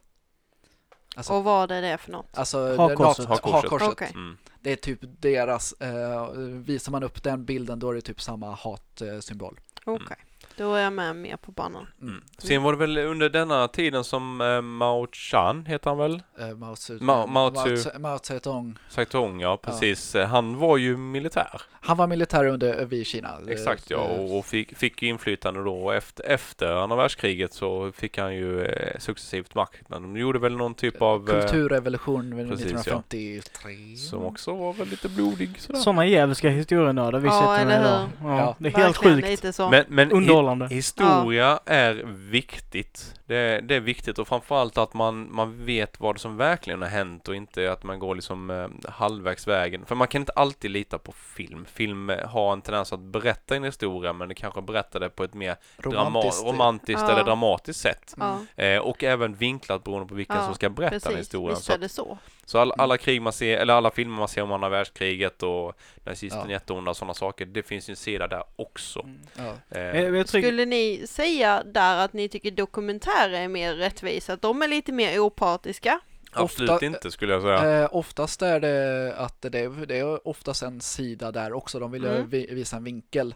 Alltså, Och vad är det för något? alltså Hakkorset. det, Hakkorset. hakkorset. Okej. Mm. Det är typ deras, eh, visar man upp den bilden då är det typ samma hatsymbol. Okej, då är jag med mer på banan. Mm. Mm. Sen var det väl under denna tiden som eh, Mao Chan, heter han väl? Eh, Mao Tse- Mao- Mao Zedong. Saitong, ja precis. Eh, Han var ju militär. Han var militär under vid Kina. Eh, Exakt ja, eh, och, och fick, fick inflytande då. Och efter, efter andra världskriget så fick han ju eh, successivt makten. De gjorde väl någon typ av... eh, Kulturrevolution precis, ja. 1953. Som också var väl lite blodig sådär. Sådana djävulska historienördar vi Ja, sätter med eller idag. hur? Ja, Ja. det är helt Verkligen sjukt. lite så. Men, men hi, Underhållande. historia är viktigt. Det, det är viktigt och framförallt att man, man vet vad som verkligen har hänt och inte att man går liksom eh, halvvägs vägen. För man kan inte alltid lita på film. Film eh, har en tendens att berätta en historia men det kanske berättar det på ett mer romantiskt, Romantiskt. romantiskt Ja. eller dramatiskt sätt. ja, Eh, och även vinklat beroende på vilken Ja, som ska berätta den precis. historien. Visst är det så. Så all, alla krig man ser, eller alla filmer man ser om andra världskriget och nazisten Ja. jätteonda och sådana saker. Det finns ju en sida där också. Ja. Eh, Jag, Skulle ni säga där att ni tycker dokumentärer är mer rättvisa? Att de är lite mer opartiska? absolut ofta- inte skulle jag säga. Eh, oftast är det att det är, det är oftast en sida där också. De vill ju Mm. vi, visa en vinkel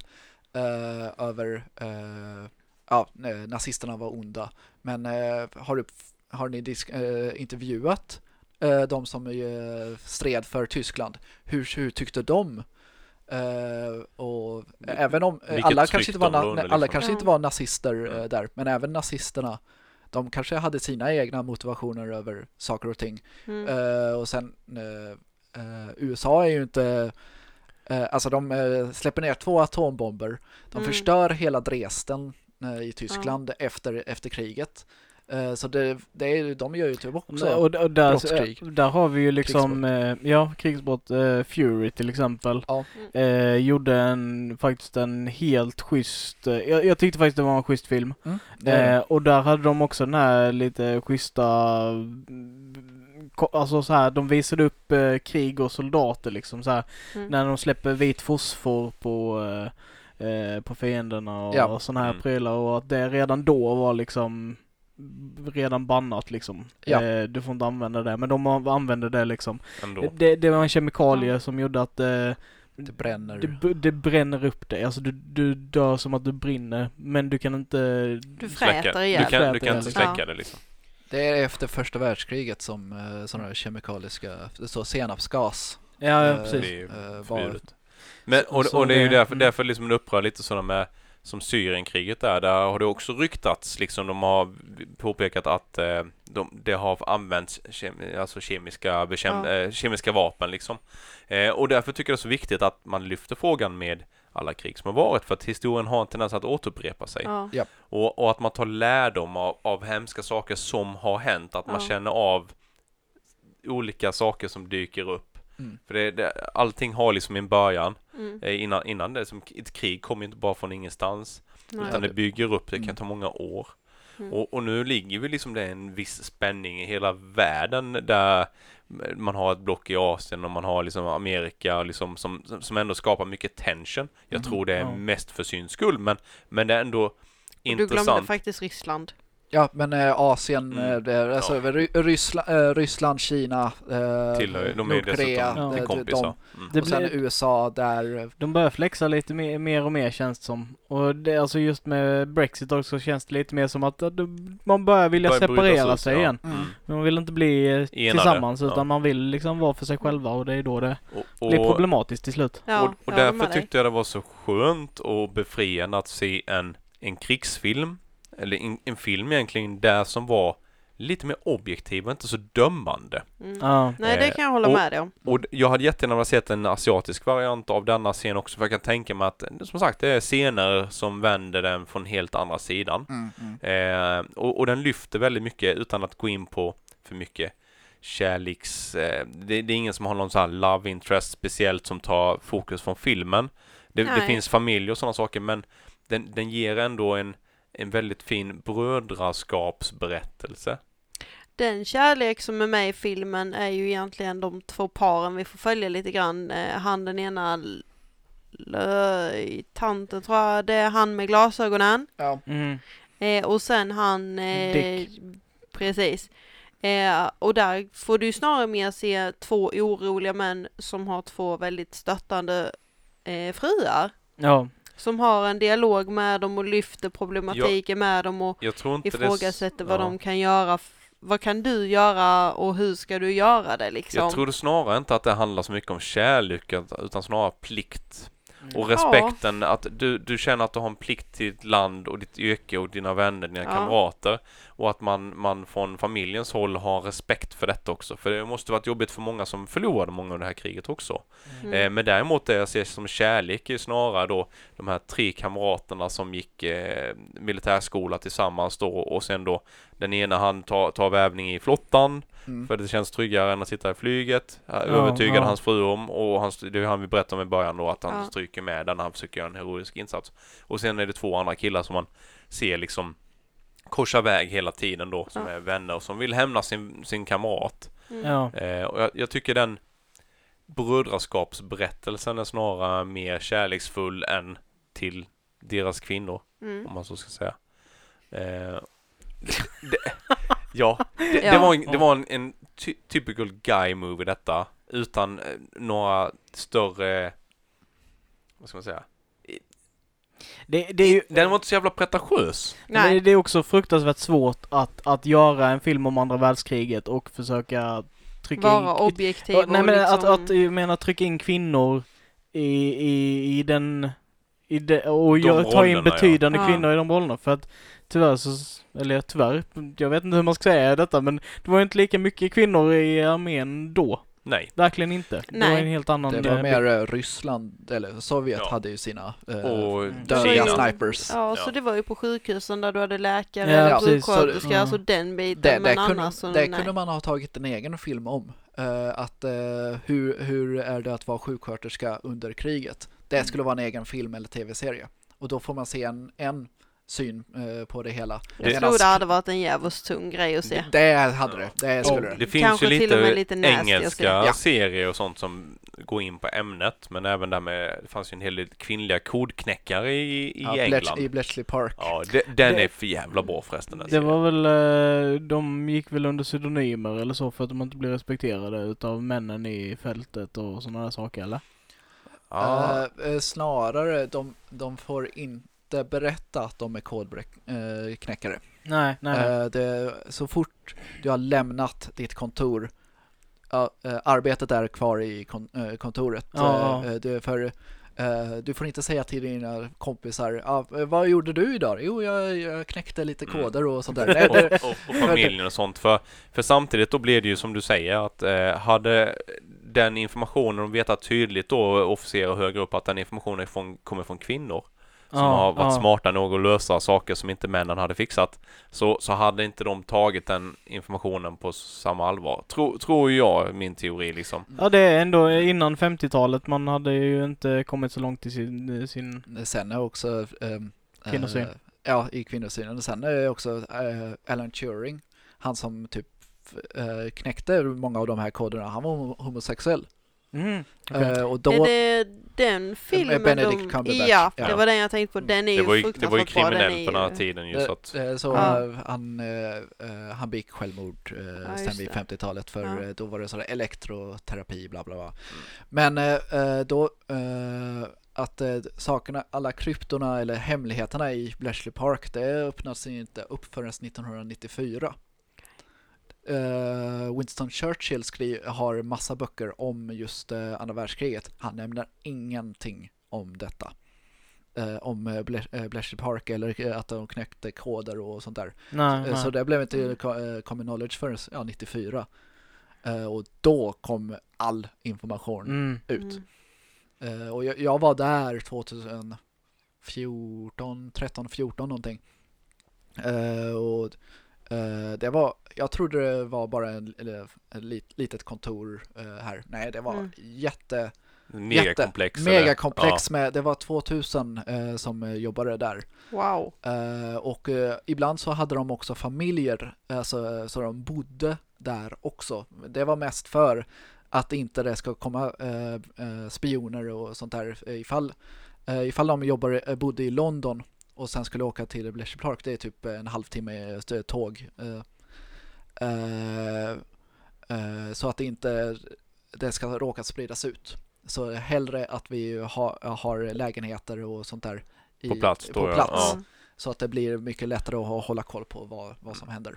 eh, över eh, ja, nazisterna var onda. Men eh, har, du, har ni disk, eh, intervjuat eh, de som eh, stred för Tyskland? Hur, hur tyckte de? Eh, och även om eh, alla tryck kanske inte var, na- under, alla liksom. kanske Ja. inte var nazister eh, Mm. där, men även nazisterna de kanske hade sina egna motivationer över saker och ting. Mm. Eh, och sen eh, eh, USA är ju inte eh, alltså de eh, släpper ner två atombomber. De Mm. förstör hela Dresden eh, i Tyskland efter, efter kriget. Eh, så det, det är, de gör ju typ också. och, och där, brottskrig. där har vi ju liksom, eh, ja, krigsbrott, eh, Fury till exempel. Ja. Eh, gjorde en, faktiskt en helt schysst, eh, jag, jag tyckte faktiskt det var en schysst film. Mm, det det. och där hade de också den här lite schyssta, alltså så här, de visade upp krig och soldater liksom så här, Mm. när de släpper vit fosfor på på fienderna och, Ja. och sådana här Mm. prylar och att det redan då var liksom redan bannat liksom. Ja. Eh, du får inte använda det, men de an- använde det liksom. Ändå. Det, det var en kemikalie som gjorde att eh, Det bränner. det, det bränner upp dig. Alltså du, du dör som att du brinner, men du kan inte... Du Släcka. fräter Du ihjäl. kan, du kan inte släcka Ja. det liksom. Det är efter första världskriget som eh, sådana här kemikaliska, så senapsgas Ja, ja Eh, precis. Det är ju eh, var. Men, och, och det är ju därför, mm. därför liksom det upprör lite sådana med som Syrienkriget där, där har det också ryktats liksom de har påpekat att eh, de, det har använts kem, alltså kemiska, bekäm, Ja. eh, kemiska vapen liksom. Eh, och därför tycker jag det är så viktigt att man lyfter frågan med alla krig som har varit för att historien har en tendens att återupprepa sig. Ja. Och, och att man tar lärdom av, av hemska saker som har hänt, att man Ja. känner av olika saker som dyker upp. Mm. För det, det, allting har liksom en början. Mm. Eh, innan, innan det, som ett krig kommer ju inte bara från ingenstans. Nej. Utan det bygger upp, det kan Mm. ta många år. Mm. Och, och nu ligger vi liksom det en viss spänning i hela världen där man har ett block i Asien och man har liksom Amerika liksom som, som ändå skapar mycket tension. Jag Mhm, tror det är mest för syns skull men, men det är ändå Och du glömde intressant. faktiskt Ryssland. Ja, men eh, Asien, Mm. eh, det alltså, Ja. Ry- Ryssland, eh, Ryssland, Kina, Tillhör, de Nordkorea, dessutom de- en kompisar. de, Mm. Och sen blir- USA där, De börjar flexa lite mer, mer och mer känns det som. Och det, alltså just med Brexit också känns det lite mer som att de- man börjar vilja Börjar separera ut, sig ja. igen. Mm. Men man vill inte bli eh, tillsammans utan ja. man vill liksom vara för sig själva och det är då det Och, blir och, problematiskt till slut. Ja, och, och därför tyckte jag det var så skönt och befriande att se en, en krigsfilm, eller en, en film egentligen, där som var lite mer objektiv och inte så dömande. Mm. Ja. Nej, det Eh, kan jag hålla och- med dig om. Och jag hade jättegärna velat sett en asiatisk variant av denna scen också, för jag kan tänka mig att, som sagt, det är scener som vänder den från helt andra sidan. mm, mm. Eh, och, och den lyfter väldigt mycket utan att gå in på för mycket kärleks... Eh, det, det är ingen som har någon sån här love interest speciellt som tar fokus från filmen. Det, det finns familj och sådana saker men den, den ger ändå en, en väldigt fin brödraskapsberättelse. Den kärlek som är med i filmen är ju egentligen de två paren vi får följa lite grann. Eh, Han den ena löjtanten tror jag, det är han med glasögonen. Ja, Mm. Eh, och sen han... Eh, Dick. Precis. Eh, och där får du snarare mer se två oroliga män som har två väldigt stöttande eh, fruar. Ja. Som har en dialog med dem och lyfter problematiken med dem och Jag tror inte ifrågasätter det... vad ja. de kan göra. Vad kan du göra och hur ska du göra det liksom? Jag tror snarare inte att det handlar så mycket om kärlek utan snarare plikt. Och Ja. respekten att du, du känner att du har en plikt till ditt land och ditt yrke och dina vänner, dina Ja. kamrater. Och att man, man från familjens håll har respekt för detta också. För det måste varit jobbigt för många som förlorade många av det här kriget också. Mm. Eh, men däremot det jag ser som kärlek är ju snarare då de här tre kamraterna som gick eh, militärskola tillsammans då och sen då den ena han tar, tar vävning i flottan Mm. för det känns tryggare än att sitta i flyget. Ja, Ja, övertygade ja. hans fru om och han, det är han vi berättade om i början då att han Ja. stryker med den när han försöker göra en heroisk insats. Och sen är det två andra killar som man ser liksom korsa väg hela tiden då som Ja. är vänner och som vill hämna sin, sin kamrat. Mm. Ja. Eh, och jag, jag tycker den brödraskapsberättelsen är snarare mer kärleksfull än till deras kvinnor, Mm. om man så ska säga. Eh, det, ja, det, det Ja. var, en, det var en, en ty, typical guy movie detta, utan eh, några större, vad ska man säga? Det, det är ju... Den var inte så jävla pretentiös. Nej. Det, det är också fruktansvärt svårt att, att göra en film om andra världskriget och försöka trycka Vara in... objektiv Ja, nej och men liksom... att, att, jag menar trycka in kvinnor i, i, i den... I de, och De gör, ta in betydande Ja. kvinnor i de rollerna för att tyvärr så, eller tyvärr, jag vet inte hur man ska säga detta men det var inte lika mycket kvinnor i armén då. Nej. Verkligen inte. Det var Nej. en helt annan... Det var eh, mer eh, Ryssland, eller Sovjet Ja. hade ju sina eh, Och dödliga Kina. snipers. Ja, så Ja. det var ju på sjukhusen där du hade läkare, Ja, ja, precis. sjuksköterskor, Så- alltså den biten. Det, det, men kunde, annars så det nej. kunde man ha tagit en egen film om. Eh, att eh, hur, hur är det att vara sjuksköterska under kriget? Det skulle vara en egen film eller tv-serie. Och då får man se en, en syn eh, på det hela. Jag Medans- tror det hade varit en jävligt tung grej att se. Det hade det, det skulle Och det. det finns Kanske ju till och med lite, lite engelska Ja. serier och sånt som går in på ämnet. Men även där med, det fanns ju en hel del kvinnliga kodknäckare i, i Ja, Bletch- England. I Bletchley Park. Ja, de, den Det- är för jävla bra förresten. Det var väl, eh, de gick väl under pseudonymer eller så för att de inte blev respekterade utav männen i fältet och sådana där saker eller? Ja, eh, snarare, de, de får inte berätta att de är kodknäckare. Nej, nej, nej. Eh, det, så fort du har lämnat ditt kontor, eh, arbetet är kvar i kon, eh, kontoret. Ja. Eh, det är för, eh, du får inte säga till dina kompisar, ah, eh, vad gjorde du idag? Jo, jag, jag knäckte lite Mm. koder och sånt där. Nej, det, och, och, och familjen och sånt. För, för samtidigt då blir det ju som du säger att eh, hade den informationen de vetat tydligt då officerare högre upp att den informationen från, kommer från kvinnor som har varit smarta nog att lösa saker som inte männen hade fixat så, så hade inte de tagit den informationen på samma allvar. Tro, tror jag, min teori liksom. Ja det är ändå innan 50-talet, man hade ju inte kommit så långt i sin, sin sen är också... ehm, eh, Kvinnosyn. ja, i kvinnosynen. Sen är också eh, Alan Turing, han som typ eh, knäckte många av de här koderna, han var homosexuell. Mm. Eh, och då... Är det den filmen Benedict de... Cumberbatch. Ja, Ja. det var den jag tänkte på. Den är ju Det var ju, det var ju fruktansvärt kriminellt på den är här ju... tiden ju Eh, så att eh, Så Ja. eh, han, eh, eh, han begick självmord eh, Ja, sen vid det. 50-talet för Ja. eh, då var det sådär elektroterapi bla bla bla. Men eh, eh, då eh, att eh, sakerna, alla kryptorna eller hemligheterna i Bletchley Park det öppnas inte upp förrän 1994. Eh, Winston Churchill skri- har massa böcker om just eh, andra världskriget. Han nämner ingenting om detta. Eh, om Ble- Bletchley Park eller att de knäckte koder och sånt där. nej, Eh, nej. Så det blev inte Mm. co- common knowledge förrän ja, 94. Eh, och då kom all information Mm. ut. Mm. Eh, och jag, jag var där 2014, 13, 14 någonting. Eh, och det var, jag trodde det var bara en, eller, ett lit, litet kontor eh, här. Nej, det var Mm. jätte, megakomplex. megakomplex med, det var 2000 eh, som eh, jobbade där. Wow. Eh, och eh, ibland så hade de också familjer, alltså, så de bodde där också. Det var mest för att inte det ska komma eh, eh, spioner och sånt där eh, ifall, eh, ifall de jobbar, eh, bodde i London och sen skulle åka till Bletchley Park, det är typ en halvtimme tåg. Eh, eh, eh, så att det inte det ska råka spridas ut. Så hellre att vi har, har lägenheter och sånt där i, På plats då, på plats Ja. så att det blir mycket lättare att hå- hålla koll på vad, vad som händer.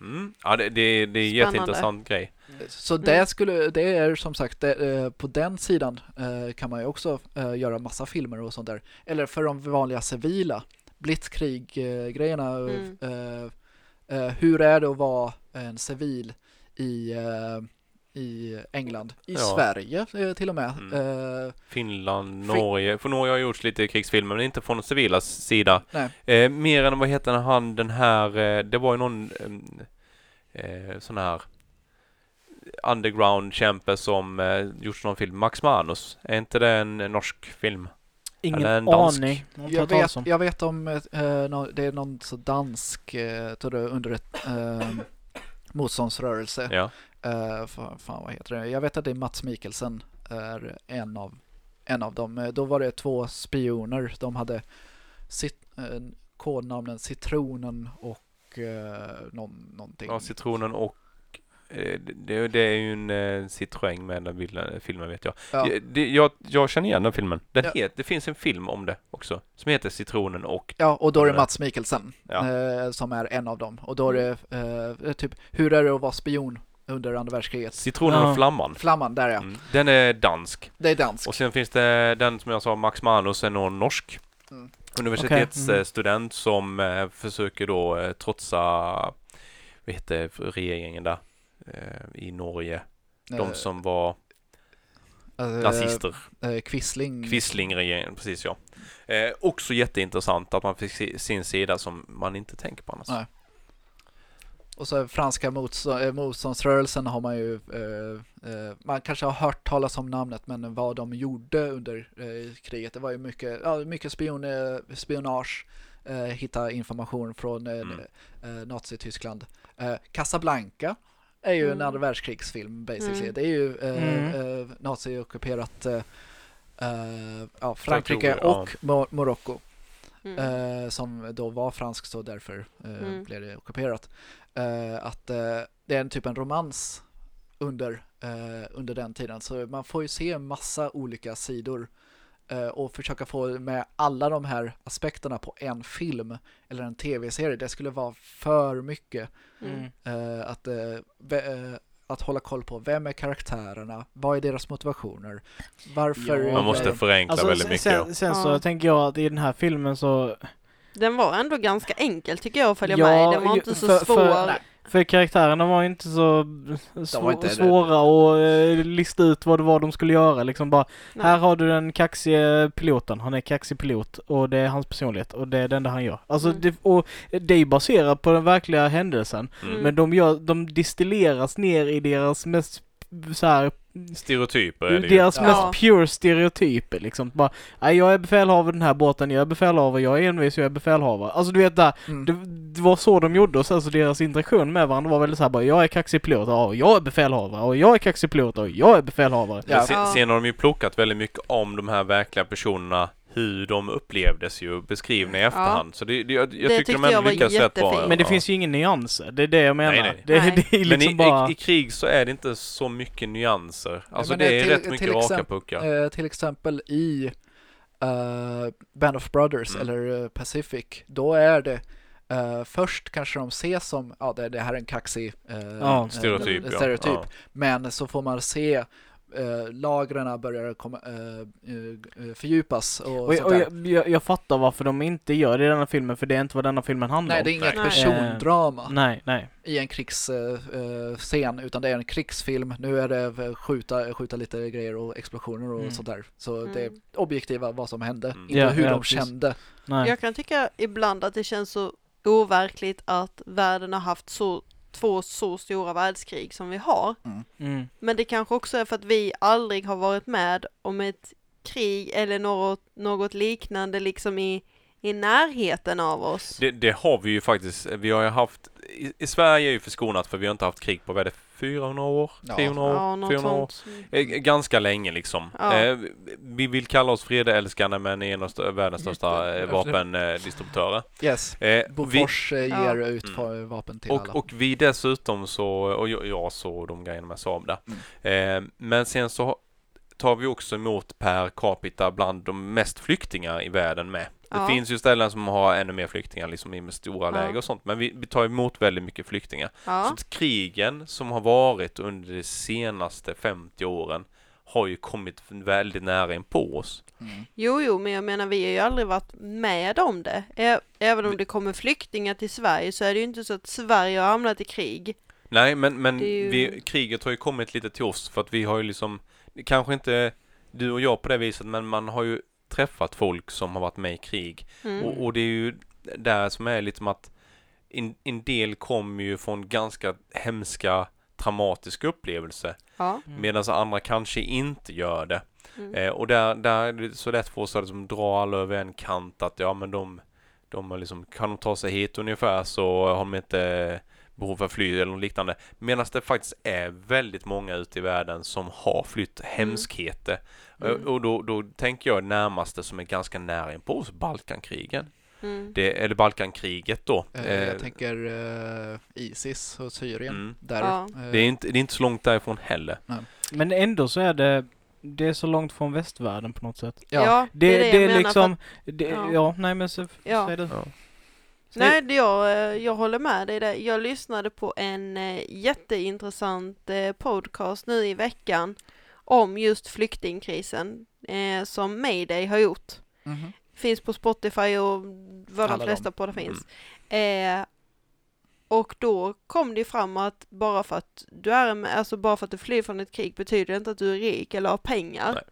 Mm. Ja, det, det, det är en jätteintressant grej. Så Mm. det, skulle, det är som sagt, det, eh, på den sidan eh, kan man ju också eh, göra massa filmer och sånt där. Eller för de vanliga civila, blitzkrig-grejerna. Mm. Hur är det att vara en civil i, i England? I Ja. Sverige eh, till och med. Mm. Eh, Finland, Fi- Norge. För Norge har gjorts lite krigsfilmer, men inte från den civila sida. Eh, mer än vad heter han den här, eh, det var ju någon eh, sån här underground-kämpe som eh, gjort någon film. Max Manus. Är inte det en norsk film? Ingen Eller en dansk. aning. Jag vet, om. jag vet om eh, det är någon så dansk eh, under ett eh, motståndsrörelse. Ja. Uh, fan, vad heter det? Jag vet att det är Mats Mikkelsen är en av, en av dem. Eh, Då var det två spioner. De hade cit, eh, kodnamnen Citronen och eh, någon, någonting. ja, Citronen och det, det är ju en eh, Citroën med den bilden, filmen vet jag. ja. Jag, det, jag. Jag känner igen den filmen. Den Ja. het, det finns en film om det också. Som heter Citronen och ja, och då är det Mats Mikkelsen Ja. eh, som är en av dem. Och då är det eh, typ, hur är det att vara spion under andra världskriget? Citronen Ja. och Flamman. Flamman, där ja. Mm. Den är dansk. Det är dansk. Och sen finns det den som jag sa, Max Manus är någon norsk. Mm. Universitetsstudent som eh, försöker då eh, trotsa, vad heter regeringen där? Eh, I Norge. De som var nazister. Quisling. Quisling-regeringen, precis ja. Eh, också jätteintressant att man fick se, sin sida som man inte tänker på annars. Nej. Och så franska motstå- eh, motståndsrörelsen har man ju, eh, eh, man kanske har hört talas om namnet men vad de gjorde under eh, kriget, det var ju mycket, ja, mycket spion, eh, spionage, eh, hitta information från eh, Mm. eh, Nazityskland. Eh, Casablanca är ju en Mm. andra världskrigsfilm basically. Mm. Det är ju eh, Mm. eh, nazi-ockuperat ja, Frankrike ja. och Mo- Marocko. Mm. som då var franskt så därför eh, Mm. blev det ockuperat. Eh, att eh, det är en typ en romans under, eh, under den tiden. Så man får ju se en massa olika sidor eh, och försöka få med alla de här aspekterna på en film eller en tv-serie. Det skulle vara för mycket Mm. eh, att, eh, ve- eh, att hålla koll på vem är karaktärerna, vad är deras motivationer, varför... Ja, Man måste förenkla Alltså, väldigt sen, mycket. sen, sen så Ja. tänker jag att i den här filmen så Den var ändå ganska enkel tycker jag att följa Ja, med. Den var ju- inte så för- för- svår. nej. För karaktärerna var ju inte så svå, var inte- svåra att eh, lista ut vad det var de skulle göra liksom bara Nej. Här har du den kaxige piloten, han är kaxig pilot och det är hans personlighet och det är det enda han gör. Alltså Mm. det, och det är baserat på den verkliga händelsen. Mm. Men de gör, de distilleras ner i deras mest så här, Stereotyper är det ju. deras Ja. mest pure stereotyper liksom. Bara, nej jag är befälhavare den här båten, jag är befälhavare, jag är envis, jag är befälhavare. Alltså du vet där, Mm. det, det var så de gjorde och sen så deras interaktion med varandra var väldigt såhär bara, jag är kaxig pilot, ja jag är befälhavare, och jag är kaxig pilot, och jag är befälhavare. Ja. Sen, Ja. sen har de ju plockat väldigt mycket om de här verkliga personerna, hur de upplevdes ju beskrivna i efterhand. Så det, det, jag, jag Det tycker de ändå lyckas rätt bra. Men det Ja. finns ju ingen nyanser, det är det jag menar. Nej, nej, nej. Det, Nej. det är Men liksom i, bara... i, i krig så är det inte så mycket nyanser. Alltså men det det är till- rätt till mycket raka exempel- puckar. Eh, till exempel i eh, Band of Brothers Mm. eller eh, Pacific, då är det eh, först kanske de ses som, ja det, det här är en kaxig eh, Ja, Stereotyp, ja. stereotyp. Ja. men så får man se eh, lagren börjar komma, eh, eh, fördjupas och, Och, och jag, jag, jag fattar varför de inte gör det i denna filmen, för det är inte vad denna filmen handlar Nej, om. det är inget Nej. persondrama Nej, nej. i en krigsscen, utan det är en krigsfilm. Nu är det eh, skjuta, skjuta lite grejer och explosioner och Mm. sånt där. Så Mm. det är objektiva vad som hände, Mm. inte Ja, hur ja, de precis. kände. nej. Jag kan tycka ibland att det känns så overkligt att världen har haft så, två så stora världskrig som vi har. Mm. Men det kanske också är för att vi aldrig har varit med om ett krig eller något, något liknande liksom i, i närheten av oss. Det, det har vi ju faktiskt. Vi har ju haft i, i Sverige är ju förskonat för vi har inte haft krig på, vad är det, 400 år? Ja. 300 år? Ja, något 400 år? Eh, Ganska länge liksom. Ja. Eh, vi vill kalla oss fredsälskande men är en av stö- världens största eh, vapendistributörer. Yes. Eh, vi, Bofors Ja. ger ut Mm. vapen till alla. och, och vi dessutom så, och jag, jag så de grejerna med Saab där. Mm. Eh, men sen så tar vi också emot per capita bland de mest flyktingar i världen med. Det Ja. finns ju ställen som har ännu mer flyktingar, liksom i med stora Ja. läger och sånt, men vi, vi tar emot väldigt mycket flyktingar. Ja. Så krigen som har varit under de senaste 50 åren har ju kommit väldigt nära in på oss. Mm. Jo, jo, men jag menar vi har ju aldrig varit med om det. Ä- Även om det kommer flyktingar till Sverige så är det ju inte så att Sverige har hamnat i krig. Nej, men, men ju- vi, kriget har ju kommit lite till oss för att vi har ju liksom, kanske inte du och jag på det viset, men man har ju träffat folk som har varit med i krig. Mm. Och, och det är ju där som är lite som att en, en del kommer ju från ganska hemska traumatiska upplevelser Ja. medan andra kanske inte gör det. Mm. Eh, och där, där är det så lätt för oss att liksom dra alla över en kant att ja men de, de liksom, kan de ta sig hit ungefär så har de inte behov av fly eller något liknande. Medan det faktiskt är väldigt många ute i världen som har flytt hemskheter. Mm. Eh, Och då, då tänker jag närmaste som är ganska nära in på oss, Balkankrigen. Mm. Det, eller Balkankriget då. Eh, Eh, jag tänker eh, Isis och Syrien. Mm. Där, Ja. eh, det, är inte, det är inte så långt därifrån heller. Men ändå så är det, det är så långt från västvärlden på något sätt. Ja. Det, det är det, det jag är menar, liksom, det, Ja. ja. nej men så, Ja. säg du. Ja. Nej, det jag, eh, jag håller med dig där. Jag lyssnade på en eh, jätteintressant eh, podcast nu i veckan om just flyktingkrisen eh, som Mayday har gjort. Mhm. Finns på Spotify och vad de Alla flesta dem. på det finns. Eh, och då kom det fram att bara för att du är alltså bara för att du flyr från ett krig betyder det inte att du är rik eller har pengar. Nej.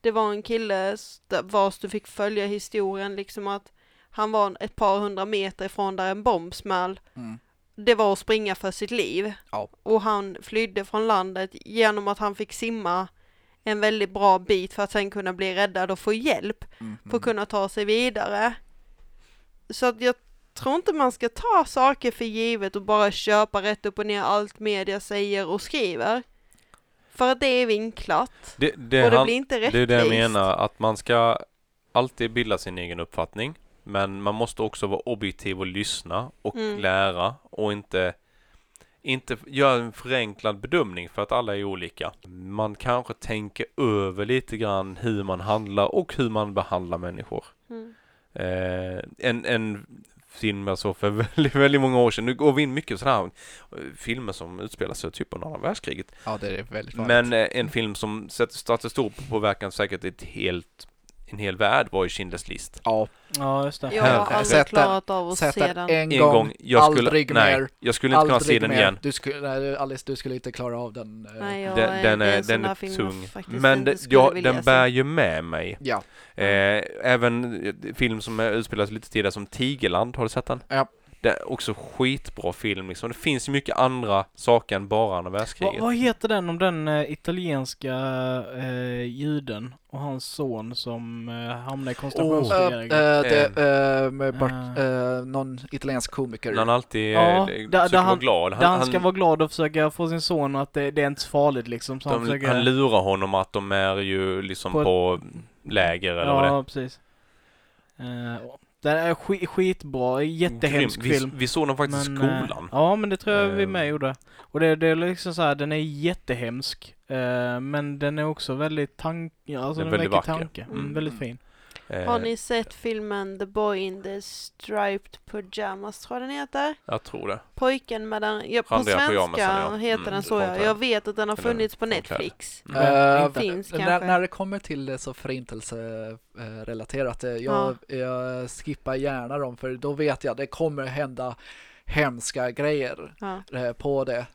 Det var en kille vars du fick följa historien liksom att han var ett par hundra meter ifrån där en bomb smäll. Mm. Det var att springa för sitt liv. Ja. Och han flydde från landet genom att han fick simma en väldigt bra bit för att sen kunna bli räddad och få hjälp Mm. för att kunna ta sig vidare. Så att jag tror inte man ska ta saker för givet och bara köpa rätt upp och ner allt media säger och skriver. För att det är vinklat. Det, det, och det han- blir inte det rättvist. är det jag menar, att man ska alltid bilda sin egen uppfattning. Men man måste också vara objektiv och lyssna och Mm. lära och inte inte göra en förenklad bedömning för att alla är olika. Man kanske tänker över lite grann hur man handlar och hur man behandlar människor. Mm. Eh, en, en film jag såg för väldigt, väldigt många år sedan. Nu går vi in mycket sådana här eh, filmer som utspelar sig typ under andra världskriget. Ja, det är väldigt vanligt. Men eh, en film som sätter satte stor påverkan säkert ett helt, en hel värld var ju Schindler's list. ja, Ja, just det. Jag har aldrig Sätt klarat av att sätt se den en, En gång, jag skulle, aldrig nej, mer. jag skulle inte kunna se den mer. igen. Du skulle, nej, Alice, du skulle inte klara av den. eh, Nej, jag, Den, den är den är tung. Men det, ja, den se. bär ju med mig. Ja, Eh, även eh, film som är- utspelar sig lite tidigare som Tigerland, har du sett den? Ja. Det är också skitbra film liksom. Det finns ju mycket andra saker än bara andra Vad, världskriget. vad heter den om den eh, italienska eh, juden och hans son som eh, hamnar i koncentrationsläger? eh, det, eh, med Bart, någon italiensk komiker. Han alltid Ja, där- försöker där vara han- glad. Där han ska vara glad och försöka få sin son att det, det är inte så farligt liksom. Så han de, försöker... han lurar honom att de är ju liksom På på, läger eller vad det är. Ja, precis. Eh, den är skit, skitbra, jättehemsk Grym. film. Vi, vi såg den faktiskt i eh, skolan. Ja, men det tror jag vi Eh. med gjorde. Och det, det är liksom så här, den är jättehemsk. eh, men den är också väldigt tank... Alltså Den den väldigt väcker vacker. tanke. Mm, Mm. väldigt fin. Eh, Har ni sett filmen The Boy in the Striped Pyjamas, tror jag den heter? Jag tror det. Pojken med den, ja, på Randiga svenska pyjamasen, ja. heter Mm, den så ja. frånklädd. Jag vet att den har funnits på. Netflix. Mm. Eh, inte finns när, kanske. när det kommer till det så förintelserelaterat, eh, jag, jag skippar gärna dem för då vet jag det kommer hända hemska grejer Ja. eh, på det eh, eh,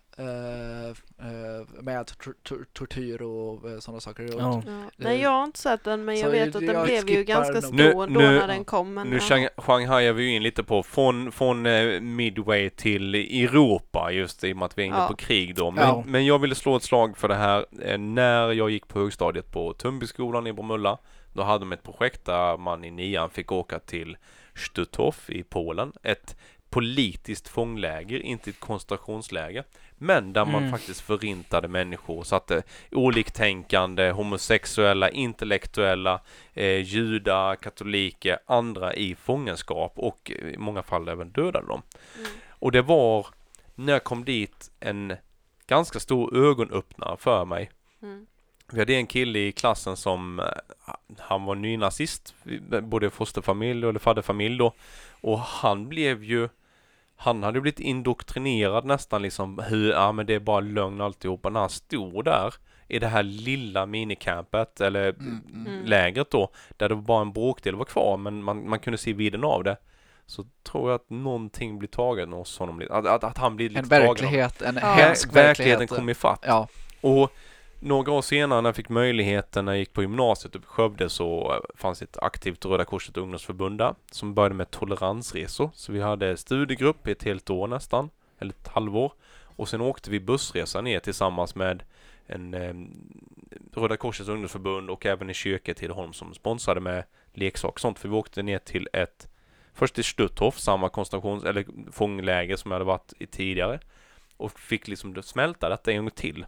med tor- tor- tortyr och eh, sådana saker. Ja. Ja. Nej, jag har inte sett den, men jag Så vet att den blev ju ganska stor Nu- ändå nu- när den kom. Men, Nu ja. shang- shanghajar vi ju in lite på från, från eh, Midway till Europa just i och med att vi är inne Ja. på krig då. Men, Ja. men jag ville slå ett slag för det här eh, när jag gick på högstadiet på Tumbyskolan i Bromölla. Då hade de ett projekt där man i nian fick åka till Stutthof i Polen. Ett politiskt fångläger, inte ett koncentrationsläger. Men där man Mm. faktiskt förintade människor, satte oliktänkande, homosexuella, intellektuella, eh, judar, katoliker, andra i fångenskap och i många fall även dödade dem. Mm. Och det var när jag kom dit en ganska stor ögonöppnare för mig. Mm. Vi hade en kille i klassen som eh, han var nynazist, både fosterfamilj eller fadderfamilj då. Och han blev ju han hade blivit indoktrinerad nästan liksom hur, ja men det är bara lögn alltihopa. När han stod där i det här lilla minicampet eller Mm, mm. Lägret då, där det var bara en bråkdel var kvar men man, man kunde se vidden av det. Så tror jag att någonting blir taget hos honom, att, att, att han blir lite En tagen av- verklighet, en Ja. hemsk Ver- verklighet. verkligheten kom ifatt. Ja, Och några år senare när jag fick möjligheten när jag gick på gymnasiet uppe i Skövde så eh, fanns ett aktivt Röda Korset ungdomsförbund där som började med toleransresor. Så vi hade studiegrupp i ett helt år nästan, eller ett halvår. Och sen åkte vi bussresa ner tillsammans med en eh, Röda Korsets ungdomsförbund och även i kyrka i Tidaholm som sponsrade med leksaker och sånt. För vi åkte ner till ett Först till Stutthof, samma koncentrations eller fångläger som jag hade varit i tidigare. Och fick liksom smälta detta en gång till.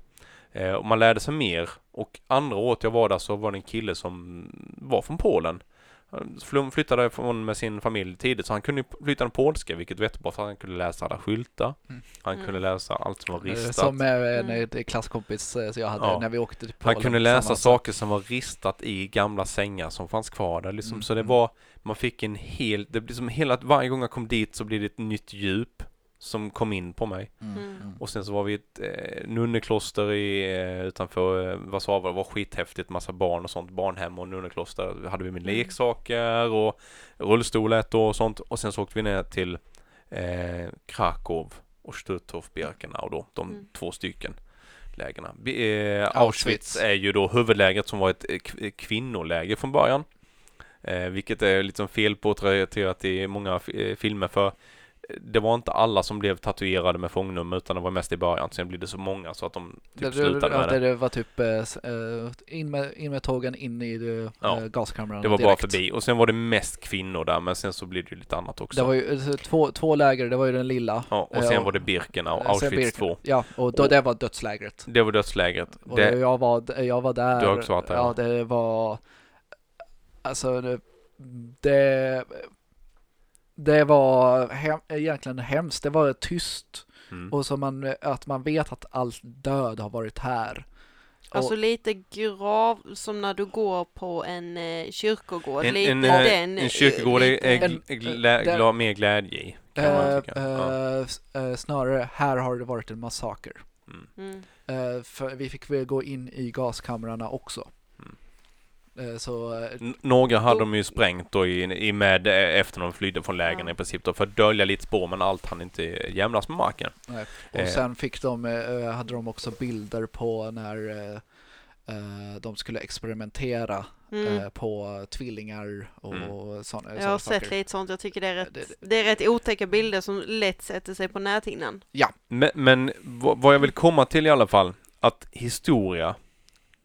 Eh, och man lärde sig mer. Och andra året jag var där så var det en kille som var från Polen. Han fl- flyttade därifrån med sin familj tidigt så han kunde flytta den polska vilket var jättebra för han kunde läsa alla skyltar. Mm. Han Mm. kunde läsa allt som var Eh, ristat. som eh, en Mm. eh, klasskompis så jag hade Ja. när vi åkte till Polen. Han kunde läsa saker som var ristat i gamla sängar som fanns kvar där liksom. Mm, Så det mm. var, man fick en hel, det blir som hela, varje gång jag kom dit så blir det ett nytt djup som kom in på mig. Mm. Mm. Mm. Och sen så var vi i ett eh, nunnekloster i, eh, utanför eh, Warszawa. Det var skithäftigt, massa barn och sånt. Barnhem och nunnekloster. Då hade vi med Mm. leksaker och rullstol ett år och sånt. Och sen så åkte vi ner till eh, Krakow och Stutthof, Birkenau då. De Mm. två stycken lägena. Eh, Auschwitz. Är ju då huvudlägret som var ett kvinnoläger från början. Eh, vilket är liksom felporträtterat i många filmer för det var inte alla som blev tatuerade med fångnummer utan det var mest i början. Sen blev det så många så att de Det, typ det, slutade ja, med det, det. det var typ eh, in, med, in med tågen in i de, Ja. gaskamrarna Det var bara direkt. förbi. Och sen var det mest kvinnor där men sen så blev det ju lite annat också. Det var ju två, två läger, det var ju den lilla. ja, och sen och- var det Birkenau, eh, sen Auschwitz Birken- 2. Ja, och då, Och- det var dödslägret. Det var dödslägret. Och Det, jag, var, jag var där. Du har också varit där, Ja, ja. det var... Alltså, det... Det, det var hem, egentligen hemskt. Det var tyst. mm. Och så man, att man vet att all död har varit här. Alltså Och- lite grav, som när du går på en eh, kyrkogård. en, lite en, eh, den. en kyrkogård är, är En- gl- glä, den- glad, mer glädje i. Kan man Eh, tycka. Ja. eh, eh, snarare, här har det varit en massaker. Mm. Mm. Eh, för vi fick väl gå in i gaskamrarna också. Eh, så eh, N- Några hade Då- de ju sprängt då i, i med eh, efter de flydde från lägren Ja. i princip då för att dölja lite spår men allt hann inte jämnas med marken. Nej. Och Eh. sen fick de, hade de också bilder på när eh, de skulle experimentera Mm. eh, på tvillingar och Mm. sådana Jag har sett saker. lite sånt, jag tycker det är rätt, Det- det är rätt otäcka bilder som lätt sätter sig på näthinnan. Men, men vad vad jag vill komma till i alla fall, att historia,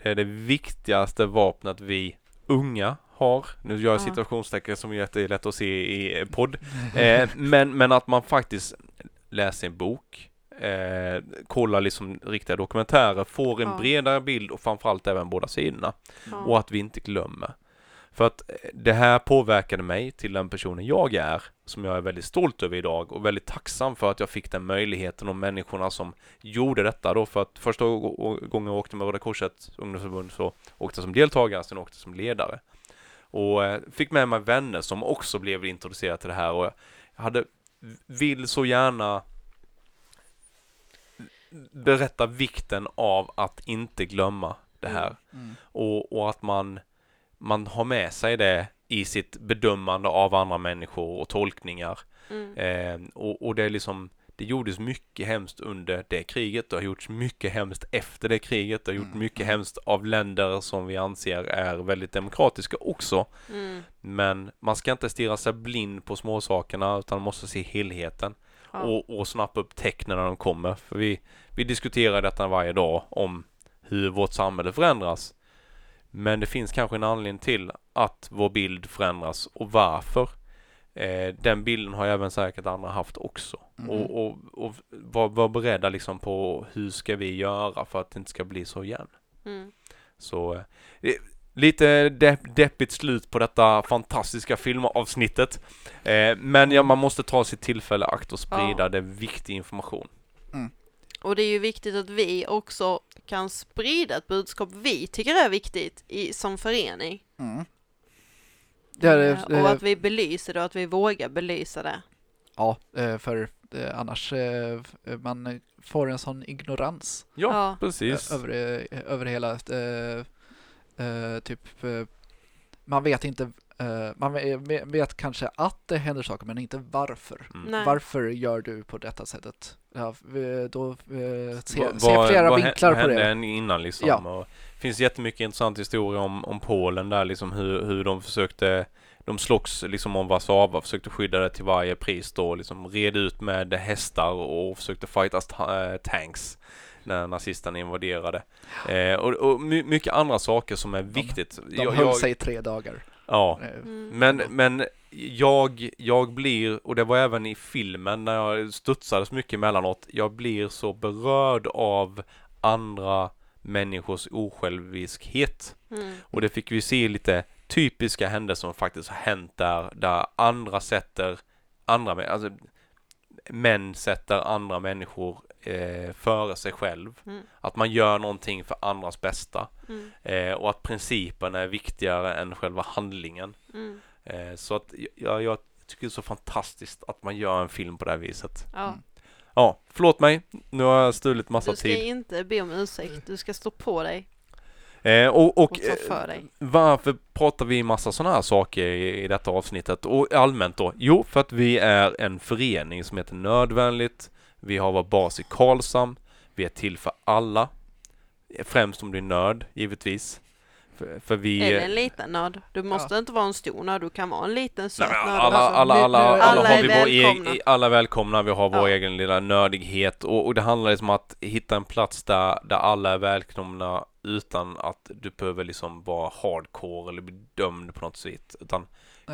det är det viktigaste vapnet vi unga har. Nu gör jag Ja. situationstecken som är jättelätt att se i eh, podd. Eh, men, men att man faktiskt läser en bok, eh, kollar liksom riktiga dokumentärer, får en Ja. bredare bild och framförallt även båda sidorna. Ja. Och att vi inte glömmer. För att eh, det här påverkade mig till den personen jag är, som jag är väldigt stolt över idag och väldigt tacksam för att jag fick den möjligheten och människorna som gjorde detta då. För att första gången jag åkte med Röda Korsets ungdomsförbund så åkte jag som deltagare, sen åkte jag som ledare. Och eh, fick med mig vänner som också blev introducerade till det här och jag hade, vill så gärna berätta vikten av att inte glömma det här. Mm. Och, och att man, man har med sig det i sitt bedömande av andra människor och tolkningar. Mm. Eh, och, och det är liksom, det gjordes mycket hemskt under det kriget. Det har gjorts mycket hemskt efter det kriget. Det har gjort Mm, mycket mm. hemskt av länder som vi anser är väldigt demokratiska också. Mm. Men man ska inte stirra sig blind på småsakerna utan man måste se helheten Ja. och, och snappa upp tecknen när de kommer. För vi, vi diskuterar detta varje dag om hur vårt samhälle förändras. Men det finns kanske en anledning till att vår bild förändras och varför. Eh, den bilden har ju även säkert andra haft också. Mhm. Och, och, och var, var beredda liksom på hur ska vi göra för att det inte ska bli så igen. Mm. Så eh, lite depp, deppigt slut på detta fantastiska filmavsnittet. Eh, men ja, man måste ta sitt tillfälle akt och sprida Ja. det viktig information. Och det är ju viktigt att vi också kan sprida ett budskap vi tycker är viktigt i, som förening. Mm. Det är, Eh, eh, och att vi belyser det och att vi vågar belysa det. Ja, eh, för eh, annars man får en sån ignorans Ja, Ja. precis. över, över hela typ man vet inte man ve- vet kanske att det händer saker men inte varför. Mm. Varför gör du på detta sättet? Ja, då eh, se, Va- se vad- flera vad hä- vinklar på hände det. än innan liksom. Ja. Och det finns jättemycket intressant historia om, om Polen där liksom hur, hur de försökte de slogs liksom om Warszawa, försökte skydda det till varje pris då, liksom red ut med hästar och försökte fightas ta- eh, tanks när nazisterna invaderade. Eh, och och my, mycket andra saker som är viktigt. De Jag- höll jag- sig i tre dagar. Ja, Mm. men, men jag, jag blir, och det var även i filmen när jag studsade så mycket emellanåt, jag blir så berörd av andra människors osjälviskhet. Mm. Och det fick vi se lite typiska händelser som faktiskt har hänt där, där andra sätter andra, alltså män sätter andra människor eh, före sig själv. Mm. Att man gör någonting för andras bästa. Mm. Eh, och att principen är viktigare än själva handlingen. Mm. Eh, så att jag, jag tycker det är så fantastiskt att man gör en film på det här viset. Ja. Mm. Ja, förlåt mig. Nu har jag stulit massa Du ska tid. inte be om ursäkt, du ska stå på dig Eh, och och och ta eh, för dig. varför pratar vi massa sådana här saker i, i detta avsnittet? Och allmänt då? Jo, för att vi är en förening som heter Nödvändigt. Vi har vår bas i Karlshamn. Vi är till för alla. Främst om du är nörd, givetvis. För, för vi... Eller en liten nörd. Du måste inte vara en stor nörd, du kan vara en liten söt nörd alla, alla, alla, alla, Alla har vi vår egen, alla är välkomna, vi har vår Ja. egen lilla nördighet och, och det handlar liksom om att hitta en plats där, där alla är välkomna utan att du behöver liksom vara hardcore eller bli dömd på något sätt. Utan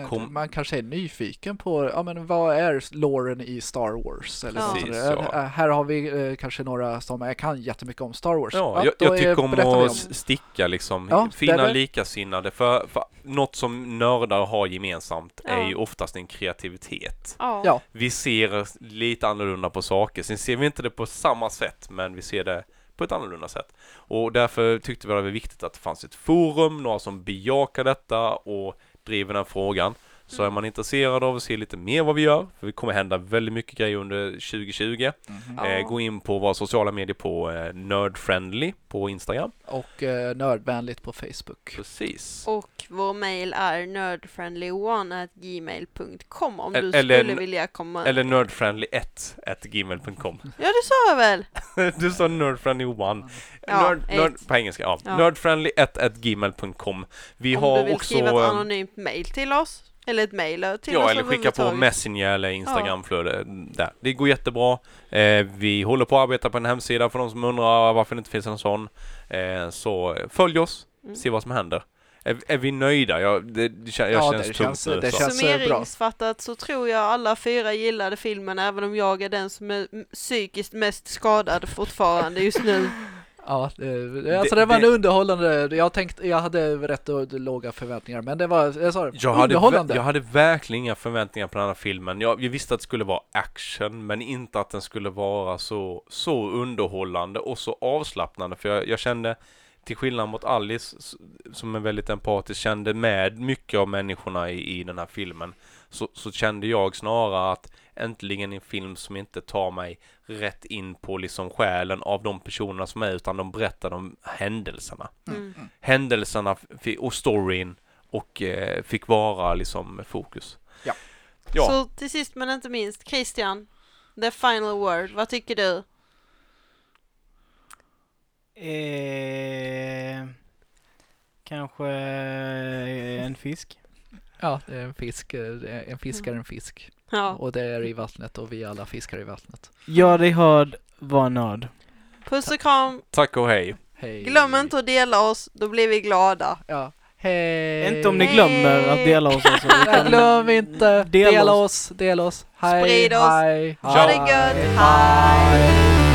Kom- Man kanske är nyfiken på, ja men vad är loren i Star Wars? Eller Ja. Precis, ja. Eh, Här har vi eh, kanske några som eh, kan jättemycket om Star Wars. ja, jag, då jag är- tycker om att s- sticka liksom. Ja, det väl- likasinnade. För, för något som nördar har gemensamt är Ja. ju oftast en kreativitet. Ja. Ja. Vi ser lite annorlunda på saker. Sen ser vi inte det på samma sätt, men vi ser det på ett annorlunda sätt. Och därför tyckte vi att det var viktigt att det fanns ett forum, några som bejakar detta och driver den frågan. Så är man intresserad av att se lite mer vad vi gör, för det kommer hända väldigt mycket grejer under 2020. Mhm. Ja. Eh, gå in på våra sociala medier på eh, Nerdfriendly på Instagram. Och eh, nördvänligt på Facebook. Precis. Och vår mail är nerdfriendly1gmail.com om du eller- skulle vilja komma... Eller nerdfriendly1 gmail.com. Ja, det sa jag väl! du sa nerdfriendly1. Ja, Nerd, nerd, på engelska, ja. Ja. Nerdfriendly1 gmail.com. Vi om har du vill också... skriva ett ehm, anonymt mail till oss. Eller ett mail till Ja, oss eller skicka på. Messenger eller Instagramflöde där. Det går jättebra. Eh, vi håller på att arbeta på en hemsida för de som undrar varför det inte finns en sån. Eh, så följ oss, Mm. se vad som händer. Är, är vi nöjda? Jag, det, det, jag Ja, känns det känns- det så. känns- eh, bra. Summeringsfattat så tror jag alla fyra gillade filmen även om jag är den som är psykiskt mest skadad fortfarande just nu. Ja, det, alltså Det- det, var en underhållande, jag tänkte, jag hade rätt låga förväntningar men det var, jag sa det, Jag hade, underhållande. ver- jag hade verkligen inga förväntningar på den här filmen. Jag, jag visste att det skulle vara action, men inte att den skulle vara så, så underhållande och så avslappnande. För jag, jag kände, till skillnad mot Alice, som är väldigt empatisk, kände med mycket av människorna i, i den här filmen. Så, så kände jag snarare att äntligen en film som inte tar mig rätt in på liksom själen av de personerna som är, utan de berättar om händelserna Mm. händelserna fi- och storyn och eh, fick vara liksom fokus. Ja. Ja, Så till sist men inte minst, Christian, the final word, vad tycker du? Eh, kanske eh, en fisk. Ja, det är en fisk, eh, en fisk är en fisk. Ja, Och det är i vattnet och vi alla fiskar i vattnet. Ja, det hörd var nörd. puss och kram, tack och hej. Hej. glöm inte att dela oss, då blir vi glada. Ja, Hej! Inte om ni glömmer att dela oss alltså. Utan- glöm inte. Dela Dela oss. oss. Dela oss. Hej, Sprid oss. hej, Ha det hej, gött. Hej.